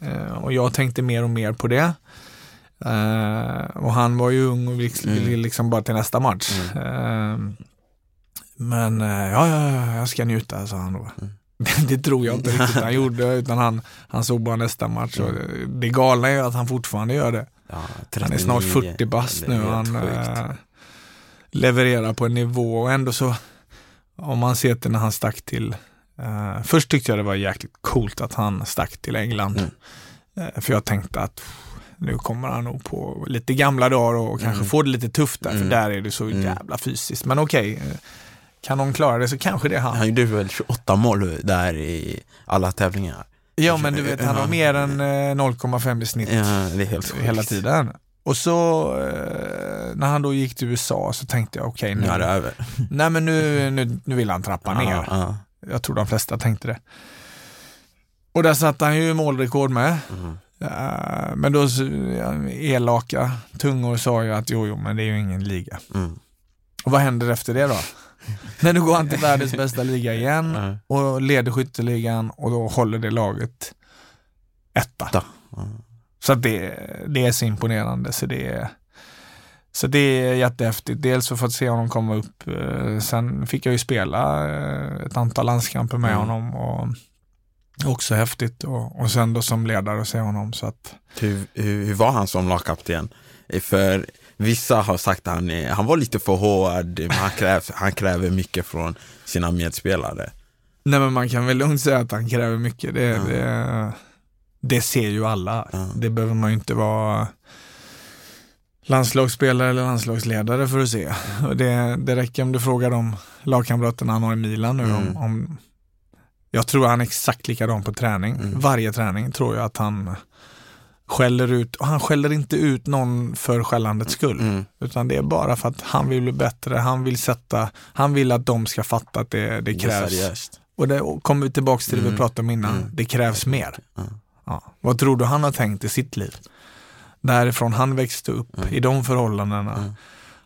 eh, och jag tänkte mer och mer på det. Eh, och han var ju ung och ville ville liksom bara till nästa match. Eh, men ja, ja, ja, jag ska njuta, sa han då. Det tror jag inte riktigt han gjorde, utan han, han såg bara nästa match. Och det, det galna är ju att han fortfarande gör det. Ja, Han är snart 39. 40 bast nu och han eh, levererar på en nivå och ändå så, om man ser till när han stack till, eh, först tyckte jag det var jäkligt coolt att han stack till England. Mm. Eh, för jag tänkte att nu kommer han nog på lite gamla dagar och kanske få det lite tufft där, för Mm. där är det så jävla fysiskt. Men okej, eh, kan någon klara det så kanske det är han. Han gjorde väl 28 mål där i alla tävlingar. Ja men du vet, han har mer än eh, 0,5 i snitt. Ja, hela tiden. Och så eh, när han då gick till USA så tänkte jag okej Nu är det nu, över. nej men nu, nu, nu vill han trappa ner. Ja, ja. Jag tror de flesta tänkte det. Och där satte han ju målrekord med. Mm. Eh, men då elaka tungor sa ju att jo, jo, men det är ju ingen liga. Mm. Och vad händer efter det då? När nu går han till världens bästa liga igen Ja. och leder skytteligan och då håller det laget etta. Da. Ja. Så att det, det är så imponerande. Så det är, så det är jättehäftigt. Dels för att se honom komma upp. eh, Sen fick jag ju spela eh, ett antal landskamper med Mm. honom. Och också häftigt. Och, och sen då som ledare se honom. Så att, Hur, hur, hur var han som lagkapten? För vissa har sagt att han, är, han var lite för hård, han, kräv, han kräver mycket från sina medspelare. nej men man kan väl lugnt säga att han kräver mycket. Det, det, det ser ju alla. Ja. Det behöver man ju inte vara landslagsspelare eller landslagsledare för att se. Och det, det räcker om du frågar de lagkamraterna han har i Milan nu. Mm. Om, om, jag tror han är exakt likadan på träning. Mm. Varje träning tror jag att han skäller ut, och han skäller inte ut någon för skällandets skull. Mm. Utan det är bara för att han vill bli bättre, han vill sätta, han vill att de ska fatta att det, det Det krävs. seriöst. Och det kommer vi tillbaka till det vi Mm. pratade om innan, Mm. det krävs mer. Ja. Ja. Vad tror du han har tänkt i sitt liv? Därifrån han växte upp, Mm. i de förhållandena. Mm.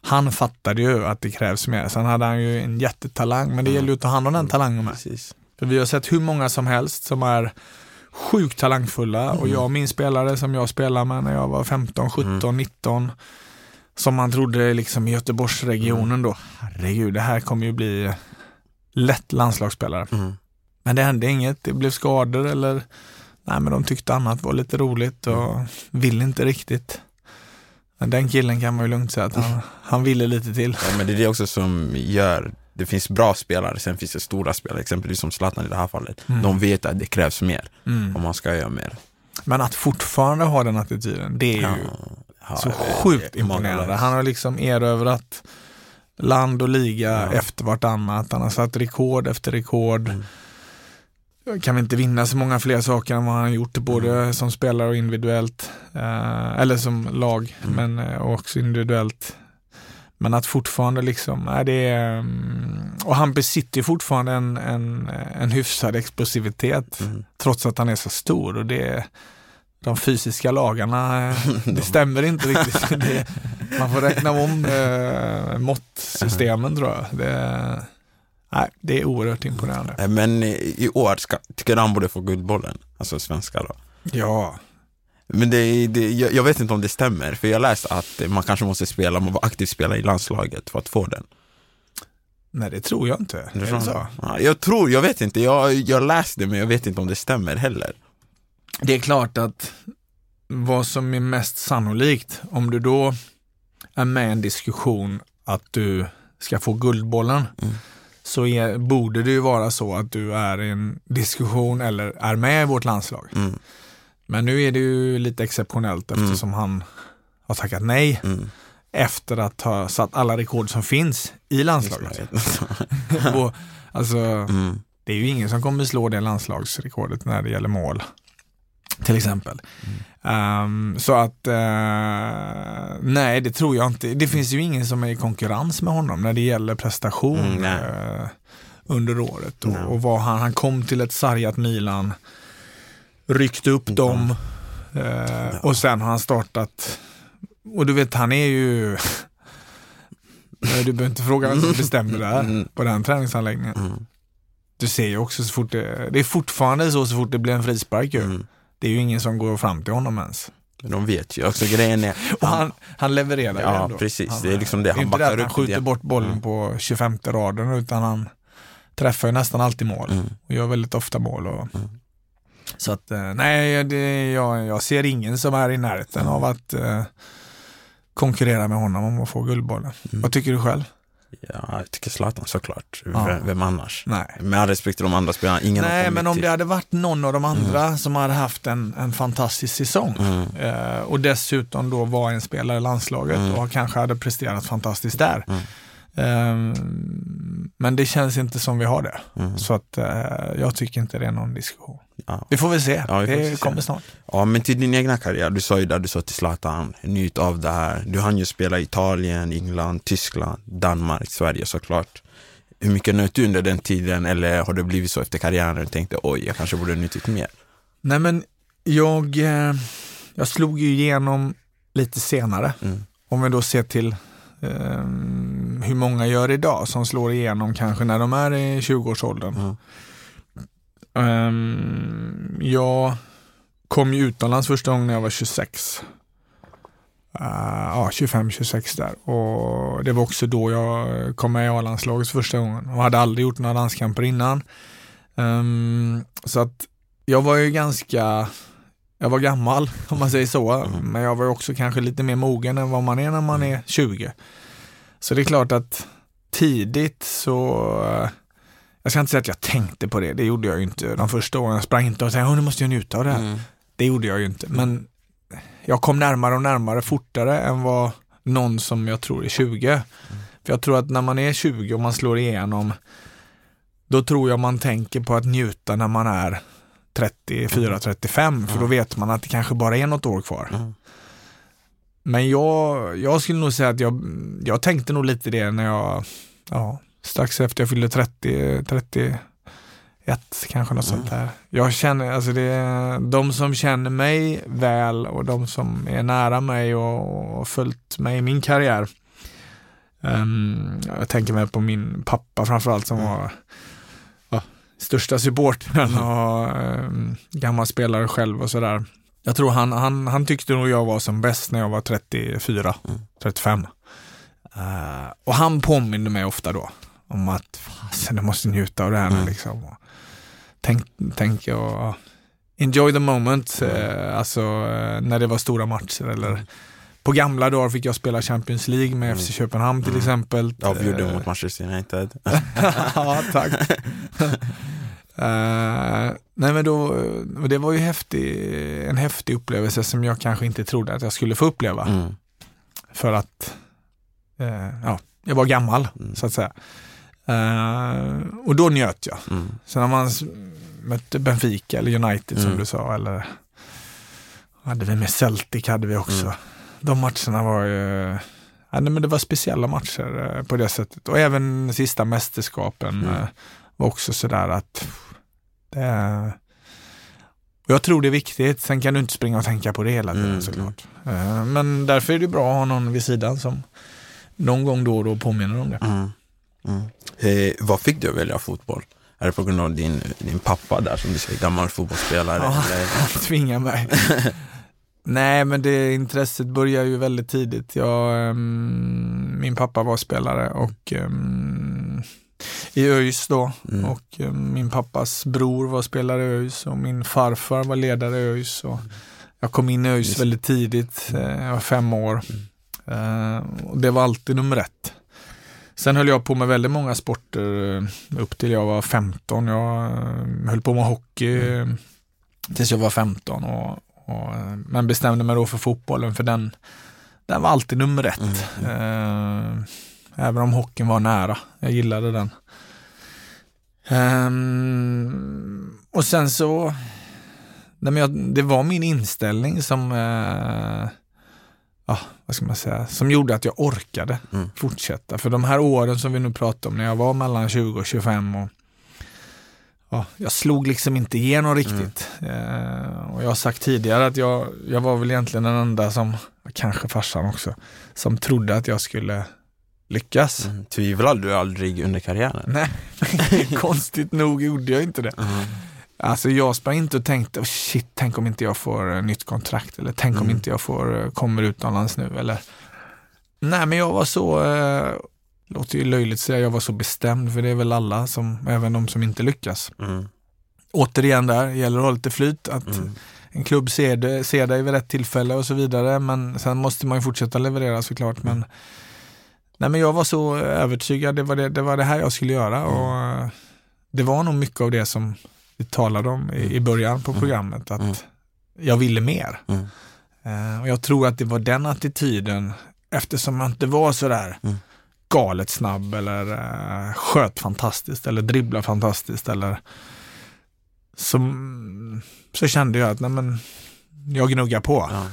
Han fattade ju att det krävs mer. Sen hade han ju en jättetalang, men det gäller ju att ta hand om den talangen med. Precis. För vi har sett hur många som helst som är sjukt talangfulla och jag och min spelare som jag spelade med när jag var 15, 17, 19 som man trodde liksom i Göteborgsregionen då, herregud det här kommer ju bli lätt landslagsspelare. Mm. Men det hände inget, det blev skador eller nej men de tyckte annat var lite roligt och ville inte riktigt. Men den killen kan man ju lugnt säga att han, han ville lite till. Ja, men det är det också som gör, det finns bra spelare, sen finns det stora spelare, exempelvis som Zlatan i det här fallet. De vet att det krävs mer Mm. om man ska göra mer. Men att fortfarande ha den attityden, det är ju Ja, så sjukt imponerande. Han har liksom erövrat land och liga Ja. efter vartannat. Han har satt rekord efter rekord. Mm. Kan vi inte vinna så många fler saker än vad han har gjort, både Mm. som spelare och individuellt. Eh, eller som lag, Mm. men eh, också individuellt. Men att fortfarande liksom, nej, det är, mm, och han besitter fortfarande en, en, en hyfsad explosivitet Mm. trots att han är så stor och det de fysiska lagarna, eh, det stämmer inte riktigt. Det, man får räkna om eh, måttsystemen tror jag. Det, nej, det är oerhört imponerande. Eh, Men i år ska, tycker du han borde få Guldbollen, alltså svenska då. Ja, Men det, det, jag, vet inte om det stämmer, för jag läste att man kanske måste spela, man var aktiv spelare i landslaget för att få den. nej det tror jag inte. Är det så? Ja, jag tror, jag vet inte, jag, jag läste men jag vet inte om det stämmer heller. Det är klart att vad som är mest sannolikt, om du då är med i en diskussion att du ska få Guldbollen så är, borde det ju vara så att du är i en diskussion eller är med i vårt landslag. Mm. Men nu är det ju lite exceptionellt eftersom han har tackat nej efter att ha satt alla rekord som finns i landslaget. Och, alltså, Mm. Det är ju ingen som kommer slå det landslagsrekordet när det gäller mål. Till exempel. Ehm, så att eh, nej, det tror jag inte. Det finns ju ingen som är i konkurrens med honom när det gäller prestation Mm, eh, under året. Och, och vad han, han kom till ett sargat Milan, ryckte upp dem eh, och sen har han startat. Och du vet, han är ju Du behöver inte fråga vem som bestämmer det här på den träningsanläggningen. Mm. Du ser ju också så fort det, det är fortfarande så så fort det blir en frispark ju. Mm. Det är ju ingen som går fram till honom ens. De vet ju också grejen är, Och han, han levererar ju Ja, ändå. precis. Han, Det är liksom det. Han är inte det backar att han skjuter det. bort bollen på 25 raden utan han träffar ju nästan alltid mål Mm. och gör väldigt ofta mål. Och, Så att eh, nej, det, jag, jag ser ingen som är i närheten av att eh, konkurrera med honom om att få Guldbollen. Mm. Vad tycker du själv? ja, jag tycker Zlatan såklart. Ja. Vem, vem annars? Nej. Med all respekt till de andra spelarna, ingen Nej, men om till. det hade varit någon av de andra som hade haft en, en fantastisk säsong Mm. eh, och dessutom då var en spelare i landslaget Mm. och kanske hade presterat fantastiskt där. Ehm, men det känns inte som vi har det. Mm. Så att eh, jag tycker inte det är någon diskussion. Ja. Vi får väl se. Ja, det se. kommer snart. Ja, men till din egna karriär, du sa ju där, du sa till Zlatan, njut av det här. Du hann ju spela Italien, England, Tyskland, Danmark, Sverige såklart. Hur mycket nöt du under den tiden eller har det blivit så efter karriären och tänkte oj, jag kanske borde njutit mer? Nej men jag, eh, jag slog ju igenom lite senare. Mm. Om vi då ser till eh, hur många gör idag som slår igenom kanske när de är i 20-årsåldern. Mm. Ehm, jag kom ju utomlands första gången när jag var 26. Uh, ja, 25-26 där. Och det var också då jag kom med i A-landslaget första gången och hade aldrig gjort några landskamper innan. Ehm, så att jag var ju ganska, jag var gammal om man säger så, men jag var också kanske lite mer mogen än vad man är när man är 20. Så det är klart att tidigt så, eh, jag ska inte säga att jag tänkte på det, det gjorde jag ju inte. De första åren jag sprang inte och "Åh, nu måste jag njuta av det här. Mm. Det gjorde jag ju inte, men jag kom närmare och närmare fortare än vad någon som jag tror är 20. För jag tror att när man är 20 och man slår igenom, då tror jag man tänker på att njuta när man är 34-35, för då vet man att det kanske bara är något år kvar. Mm. Men jag, jag skulle nog säga att jag, jag tänkte nog lite det när jag, ja, strax efter jag fyllde 30, 31 kanske något sånt där. Jag känner, alltså det, de som känner mig väl och de som är nära mig och, och följt mig i min karriär. Ehm, jag tänker mig på min pappa framförallt som var ja, största supporten och um, gammal spelare själv och sådär. Jag tror han, han, han tyckte nog jag var som bäst när jag var 34, 35. Eh, och han påminde mig ofta då om att fasen, jag måste njuta av det här nu liksom. Och tänk, tänk och enjoy the moment, eh, alltså eh, när det var stora matcher eller på gamla dagar fick jag spela Champions League med FC Köpenhamn till exempel. Avgjorde Eh, mot Manchester United. ja, tack. Eh, nej men då, det var ju häftig, en häftig upplevelse som jag kanske inte trodde att jag skulle få uppleva. Mm. För att eh, ja, jag var gammal så att säga. Eh, och då njöt jag. Mm. Sen när man mötte Benfica eller United som Mm. du sa, eller hade vi med Celtic hade vi också. Mm. De matcherna var ju, ja, nej, men det var speciella matcher eh, på det sättet. Och även sista mästerskapen Mm. eh, var också sådär att det, och jag tror det är viktigt, sen kan du inte springa och tänka på det hela tiden Mm, såklart. Eh, Men därför är det bra att ha någon vid sidan som någon gång då och då påminner om det. Mm. Mm. Eh, vad fick du att välja fotboll? Är det på grund av din, din pappa där som du säger, gammal fotbollsspelare? Ja. Eller? Han tvingar mig. Nej, men det intresset börjar ju väldigt tidigt. Jag, ehm, min pappa var spelare och ehm, i ÖIS då. Mm. Och ehm, min pappas bror var spelare i ÖIS och min farfar var ledare i ÖIS. Och jag kom in i ÖIS Just. väldigt tidigt, eh, jag var fem år. Eh, och det var alltid nummer ett. Sen höll jag på med väldigt många sporter eh, upp till jag var 15. Jag höll på med hockey eh, tills jag var 15 och, och, men bestämde mig då för fotbollen för den, den var alltid nummer ett. Eh, även om hockeyn var nära. Jag gillade den. Ehm, och sen så, nej jag, det var min inställning som, eh, ja, vad ska man säga, som gjorde att jag orkade fortsätta. För de här åren som vi nu pratar om, när jag var mellan 20 och 25 och ja, jag slog liksom inte igenom riktigt. Eh, och jag har sagt tidigare att jag, jag var väl egentligen den enda som, kanske farsan också, som trodde att jag skulle lyckas. Mm. Tvivlade du aldrig under karriären? Nej, konstigt nog gjorde jag inte det. Alltså jag sprang inte och tänkte, oh shit, tänk om inte jag får eh, nytt kontrakt eller tänk om inte jag får, eh, kommer utomlands nu eller. Nej men jag var så, eh, låter ju löjligt att säga, jag var så bestämd för det är väl alla som, även de som inte lyckas. Mm. Återigen där, gäller att ha lite flyt, att en klubb ser, det, ser dig vid rätt tillfälle och så vidare men sen måste man ju fortsätta leverera såklart men Nej men jag var så övertygad, det var det, det var det här jag skulle göra och eh, det var nog mycket av det som vi talade om i, i början på programmet, att jag ville mer. Mm. Eh, och jag tror att det var den attityden, eftersom jag inte var sådär galet snabb eller uh, sköt fantastiskt eller dribbla fantastiskt eller som, så kände jag att nej men, jag gnuggar på. Ja.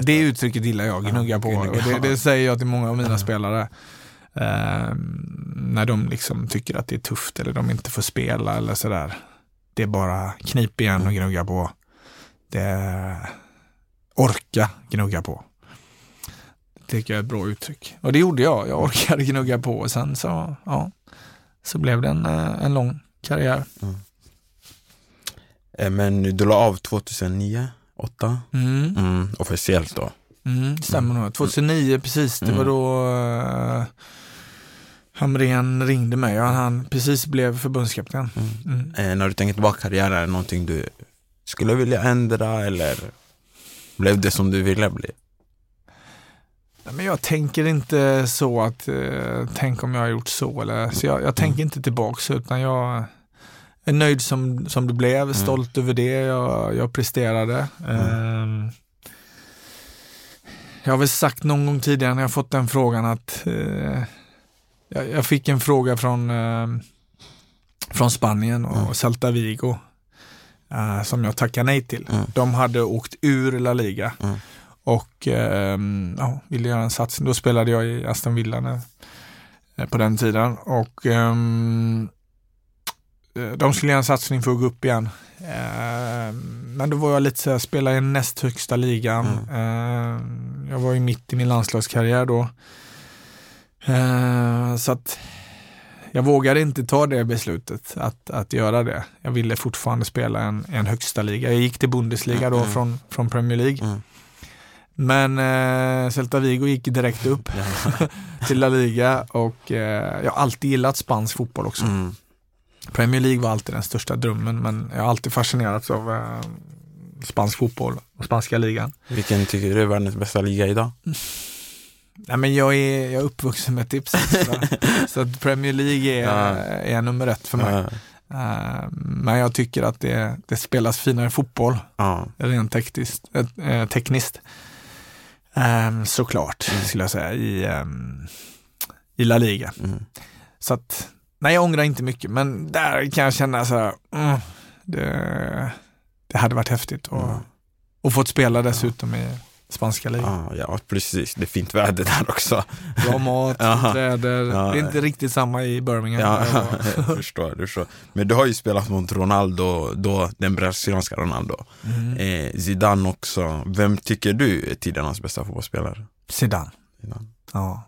Det uttrycket gillar jag, gnugga på. gnugga. Och det, det säger jag till många av mina spelare. Eh, när de liksom tycker att det är tufft eller de inte får spela eller sådär. Det är bara knip igen och gnugga på. Det orka gnugga på. Tycker jag är ett bra uttryck. Och det gjorde jag. Jag orkade gnugga på och sen så, ja, så blev det en, eh, en lång karriär. Eh, Men du la av 2009, 8 Mm. mm, officiellt då. Mm, stämmer nog. 2009 precis, det var då uh, Hamrén ringde mig och han precis blev förbundskapten. Mm. Eh, när du tänker tillbaka karriären, är det någonting du skulle vilja ändra eller blev det som du ville bli? Men jag tänker inte så att, eh, tänk om jag har gjort så eller, så jag, jag tänker inte tillbaks utan jag är nöjd som, som det blev, stolt över det jag, jag presterade. Ehm, jag har väl sagt någon gång tidigare när jag fått den frågan att eh, jag, jag fick en fråga från, eh, från Spanien och Celta Vigo eh, som jag tackade nej till. De hade åkt ur La Liga och ehm, ja, ville göra en satsning. Då spelade jag i Aston Villa när, eh, på den tiden och ehm, eh, de skulle göra en satsning för att gå upp igen. Ehm, men då var jag lite så här, spelade i näst högsta ligan. Ehm, jag var ju mitt i min landslagskarriär då. Ehm, så att jag vågade inte ta det beslutet att, att göra det. Jag ville fortfarande spela en, en högsta liga. Jag gick till Bundesliga då från, från Premier League. Men eh, Celta Vigo gick direkt upp till La Liga och eh, jag har alltid gillat spansk fotboll också. Mm. Premier League var alltid den största drömmen men jag har alltid fascinerats av eh, spansk fotboll och spanska ligan. Vilken tycker du är världens bästa liga idag? Nej, men jag, är, jag är uppvuxen med tipset va? så att Premier League är, Ja. är nummer ett för mig. Ja. Eh, men jag tycker att det, det spelas finare fotboll Ja. rent tekniskt. Eh, tekniskt. Ehm, såklart, skulle jag säga, i, ehm, i La Liga. Så att, nej jag ångrar inte mycket, men där kan jag känna så här, mm, det, det hade varit häftigt och, och fått spela dessutom i spanska ligan. Ja, ja, precis. Det är fint väder där också. Bra mat, Ja. fint väder. Ja. Det är inte riktigt samma i Birmingham. Ja, jag förstår, jag förstår. Men du har ju spelat mot Ronaldo, då, den brasilianska Ronaldo. Eh, Zidane också. Vem tycker du är tidernas bästa fotbollsspelare? Zidane. Zidane. Ja.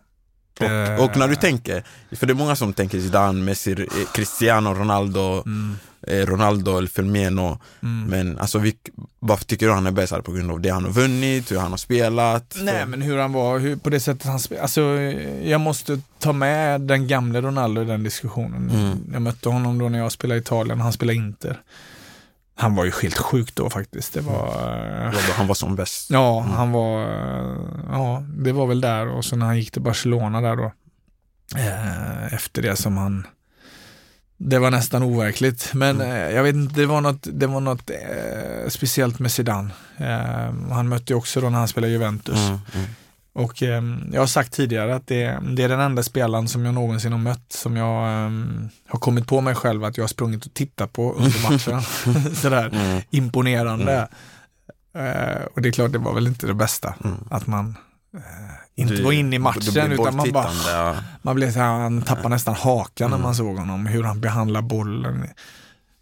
Och, och när du tänker, för det är många som tänker Zidane, Messi, eh, Cristiano Ronaldo, Mm. eh, Ronaldo eller Firmino. Men alltså, vi, varför tycker du han är bäst? På grund av det han har vunnit, hur han har spelat? Nej men hur han var, hur, på det sättet han spelade. Alltså, jag måste ta med den gamle Ronaldo i den diskussionen. Mm. Jag mötte honom då när jag spelade i Italien, han spelade Inter. Han var ju helt sjuk då faktiskt. Det var... Det var då han var som bäst. Ja, han var... Ja, det var väl där och så när han gick till Barcelona där då. eh, efter det som han det var nästan overkligt, men Mm. eh, jag vet inte, det var något, det var något eh, speciellt med Zidane. Eh, han mötte ju också då när han spelade Juventus. Mm, mm. Och eh, jag har sagt tidigare att det, det är den enda spelaren som jag någonsin har mött som jag eh, har kommit på mig själv att jag har sprungit och tittat på under matchen. Sådär Mm. imponerande. Eh, och det är klart, det var väl inte det bästa. Att man eh, inte Du- var inne i matchen utan man bara, ja. man blev så här, han tappade nästan hakan när man såg honom, hur han behandlar bollen.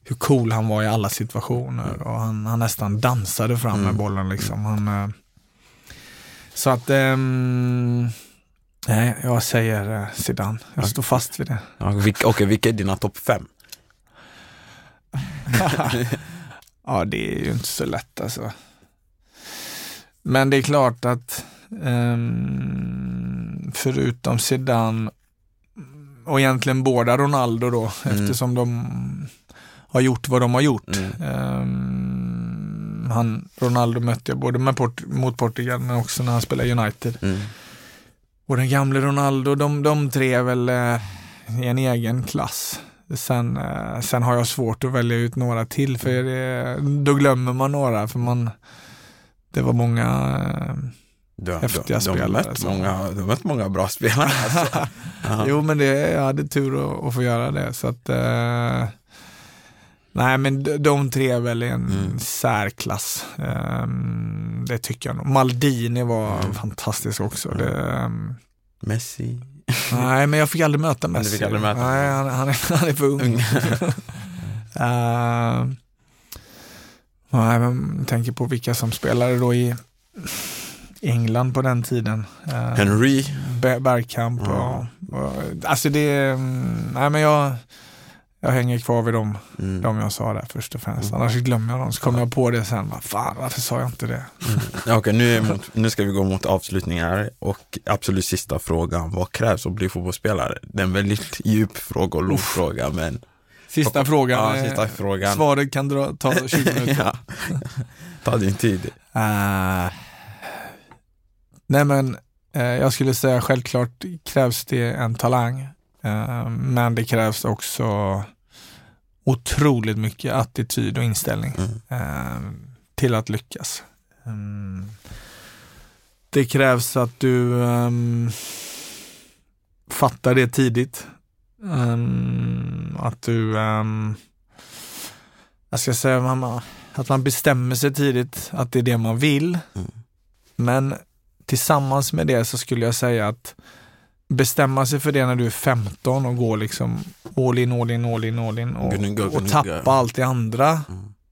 Hur cool han var i alla situationer och han, han nästan dansade fram med bollen liksom. Han, eh, så att, ehm, nej, jag säger eh, Zidane. Jag står fast vid det. Ja, vilka, Okej, vilka är dina topp fem? Ja, det är ju inte så lätt alltså. Men det är klart att ehm, förutom Zidane och egentligen båda Ronaldo då, eftersom de har gjort vad de har gjort. Ehm, han, Ronaldo mötte jag både med Port- mot Portugal men också när han spelade United. Mm. Och den gamle Ronaldo, de, de tre är väl eh, i en egen klass. Sen, eh, sen har jag svårt att välja ut några till för det, då glömmer man några för man det var många eh, Du, har- Häftiga du, du, har spelare, mött så. många, du har mött många bra spelare. Alltså. Jo men det, jag hade tur att, att få göra det så att eh, Nej men de, tre är väl en Mm. särklass. Ehm, det tycker jag nog. Maldini var Mm. fantastisk också. Det, ehm, Messi. nej men jag fick aldrig möta Du Messi. fick aldrig möta nej, han, han, är, han är för ung. Uh, nej, men tänker på vilka som spelade då i England på den tiden. Uh, Henry. Be- Bergkamp och, och, alltså det, mm, nej men jag, jag hänger kvar vid dem, Mm. de jag sa där först och främst. Annars glömmer jag dem, så kommer jag på det sen, vad fan varför sa jag inte det? Ja, Okej, nu, är mot, nu ska vi gå mot avslutning här och absolut sista frågan. Vad krävs att bli fotbollsspelare? Det är en väldigt djup fråga och lång fråga, men Sista Och- frågan, ja, sista frågan. svaret kan dra, ta 20 minuter. ja. ta din tid. Eh, nej men eh, jag skulle säga självklart krävs det en talang. Eh, men det krävs också otroligt mycket attityd och inställning eh, till att lyckas. Mm. det krävs att du ehm, fattar det tidigt. Ehm, att du, ehm, jag ska säga mamma, att man bestämmer sig tidigt att det är det man vill. Men tillsammans med det så skulle jag säga att bestämma sig för det när du är 15 och gå liksom all in, all in, all in, all in och, och tappa allt det andra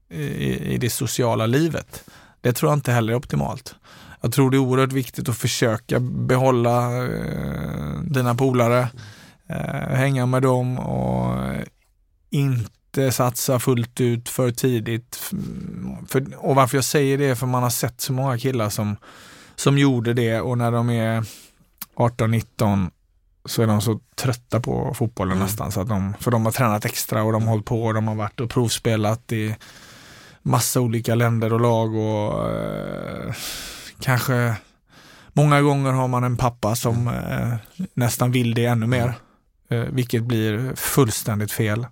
i, i det sociala livet. Det tror jag inte heller är optimalt. Jag tror det är oerhört viktigt att försöka behålla eh, dina polare, eh, hänga med dem och inte satsa fullt ut för tidigt. För, och varför jag säger det är för man har sett så många killar som, som gjorde det och när de är 18-19 så är de så trötta på fotbollen nästan. Så att de, för de har tränat extra och de har hållit på och de har varit och provspelat i massa olika länder och lag och eh, kanske många gånger har man en pappa som eh, nästan vill det ännu mer. Eh, vilket blir fullständigt fel.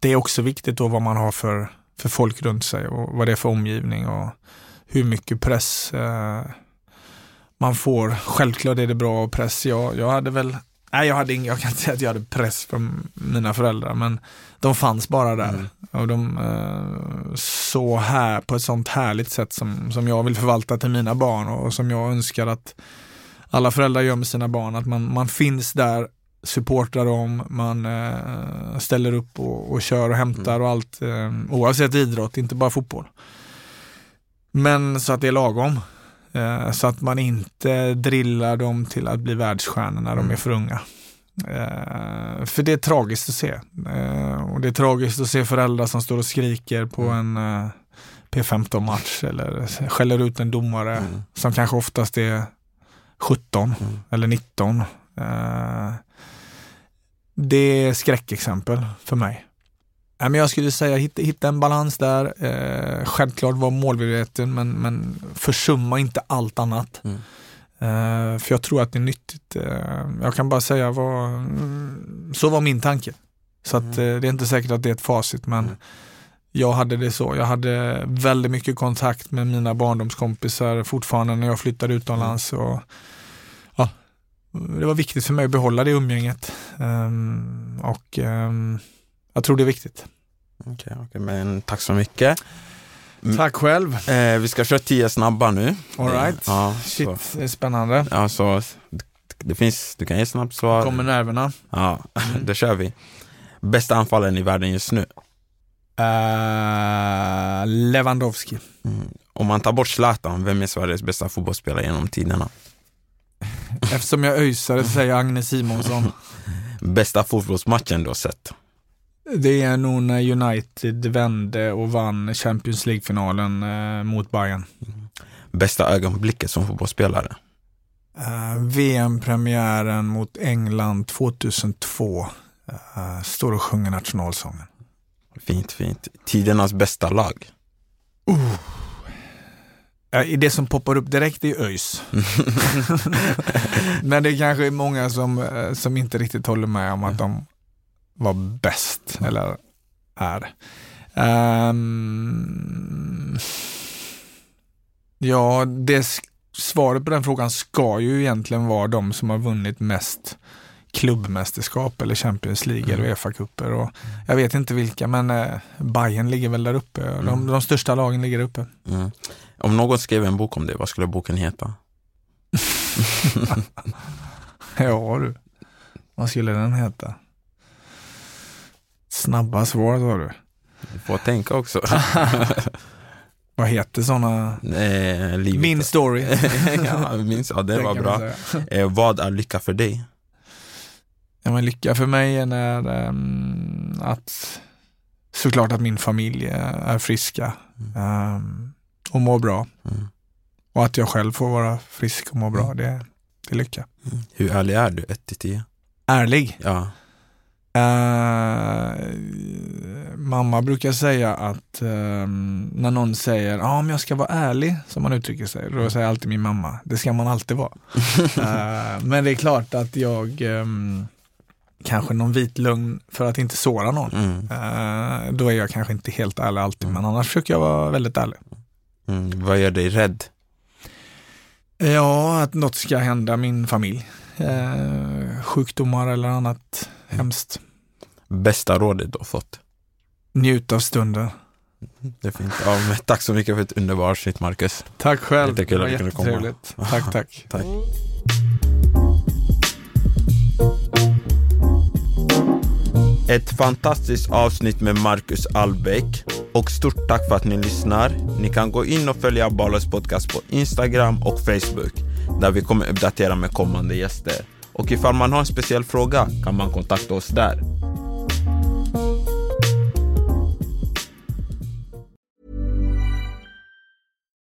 Det är också viktigt då vad man har för, för folk runt sig och vad det är för omgivning och hur mycket press eh, man får. Självklart är det bra press. Jag, jag hade väl, nej jag hade ing, jag kan inte säga att jag hade press från mina föräldrar men de fanns bara där. Och de eh, så här på ett sånt härligt sätt som, som jag vill förvalta till mina barn och som jag önskar att alla föräldrar gör med sina barn. Att man, man finns där, supportar dem, man eh, ställer upp och, och kör och hämtar och allt. Eh, oavsett idrott, inte bara fotboll. Men så att det är lagom. Eh, så att man inte drillar dem till att bli världsstjärnor när de är för unga. Eh, för det är tragiskt att se. Eh, och det är tragiskt att se föräldrar som står och skriker på en eh, P15-match eller skäller ut en domare som kanske oftast är 17 eller 19. Eh, det är skräckexempel för mig. Men jag skulle säga hitta, hitta en balans där. Eh, självklart vara målmedveten men, men försumma inte allt annat. Eh, för jag tror att det är nyttigt. Eh, jag kan bara säga vad, mm, så var min tanke. Så att, eh, det är inte säkert att det är ett facit men jag hade det så. Jag hade väldigt mycket kontakt med mina barndomskompisar fortfarande när jag flyttade utomlands. Och, ja, det var viktigt för mig att behålla det umgänget. Ehm, och ehm, jag tror det är viktigt. Okej, okej, men tack så mycket. Tack själv. Eh, vi ska köra tio snabba nu. All right. Ja, Shit, så, det är spännande. ja, så det finns, du kan ge snabbt svar. Kommer nerverna. Ja, då kör vi. Bästa anfallen i världen just nu? Uh, Lewandowski. Mm. Om man tar bort Zlatan, vem är Sveriges bästa fotbollsspelare genom tiderna? Eftersom jag öjsare så säger jag Agnes Simonsson. Bästa fotbollsmatchen du har sett? Det är nog när United vände och vann Champions League-finalen uh, mot Bayern. Bästa ögonblicket som fotbollsspelare? Uh, VM-premiären mot England 2002. Uh, står och sjunger nationalsången. Fint, fint. Tidernas bästa lag? Uh. Det som poppar upp direkt är ÖIS. Men det kanske är många som, eh, som inte riktigt håller med om att de var bäst, eller är. Um, ja, det svaret på den frågan ska ju egentligen vara de som har vunnit mest klubbmästerskap eller Champions League mm. eller Uefa-cuper. Jag vet inte vilka, men eh, Bayern ligger väl där uppe. Mm. De, de största lagen ligger där uppe. Mm. Om någon skrev en bok om det, vad skulle boken heta? ja du, vad skulle den heta? Snabba svar sa du. Du får tänka också. Vad heter sådana? Eh, min story. ja, min, ja, det, det var bra. Eh, vad är lycka för dig? Ja, men lycka för mig är när, um, att såklart att min familj är friska um, och mår bra. Mm. Och att jag själv får vara frisk och må bra, mm. det, det är lycka. Mm. Hur ärlig är du, 1 till 10? Ärlig? Ja. Uh, mamma brukar säga att uh, när någon säger, ah, om jag ska vara ärlig, som man uttrycker sig, då säger alltid min mamma, det ska man alltid vara. uh, men det är klart att jag um, kanske någon vit lögn för att inte såra någon. Mm. Uh, då är jag kanske inte helt ärlig alltid, men annars försöker jag vara väldigt ärlig. Mm. Vad gör dig rädd? Ja, att något ska hända min familj. Sjukdomar eller annat mm. hemskt. Bästa rådet du har fått? Njut av stunden. Det är fint. Ja, tack så mycket för ett underbart avsnitt Marcus. Tack själv. Det var jättetrevligt. Tack, tack. tack. Ett fantastiskt avsnitt med Marcus Albeck. Och stort tack för att ni lyssnar. Ni kan gå in och följa Ballers podcast på Instagram och Facebook där vi kommer uppdatera med kommande gäster. Och ifall man har en speciell fråga kan man kontakta oss där.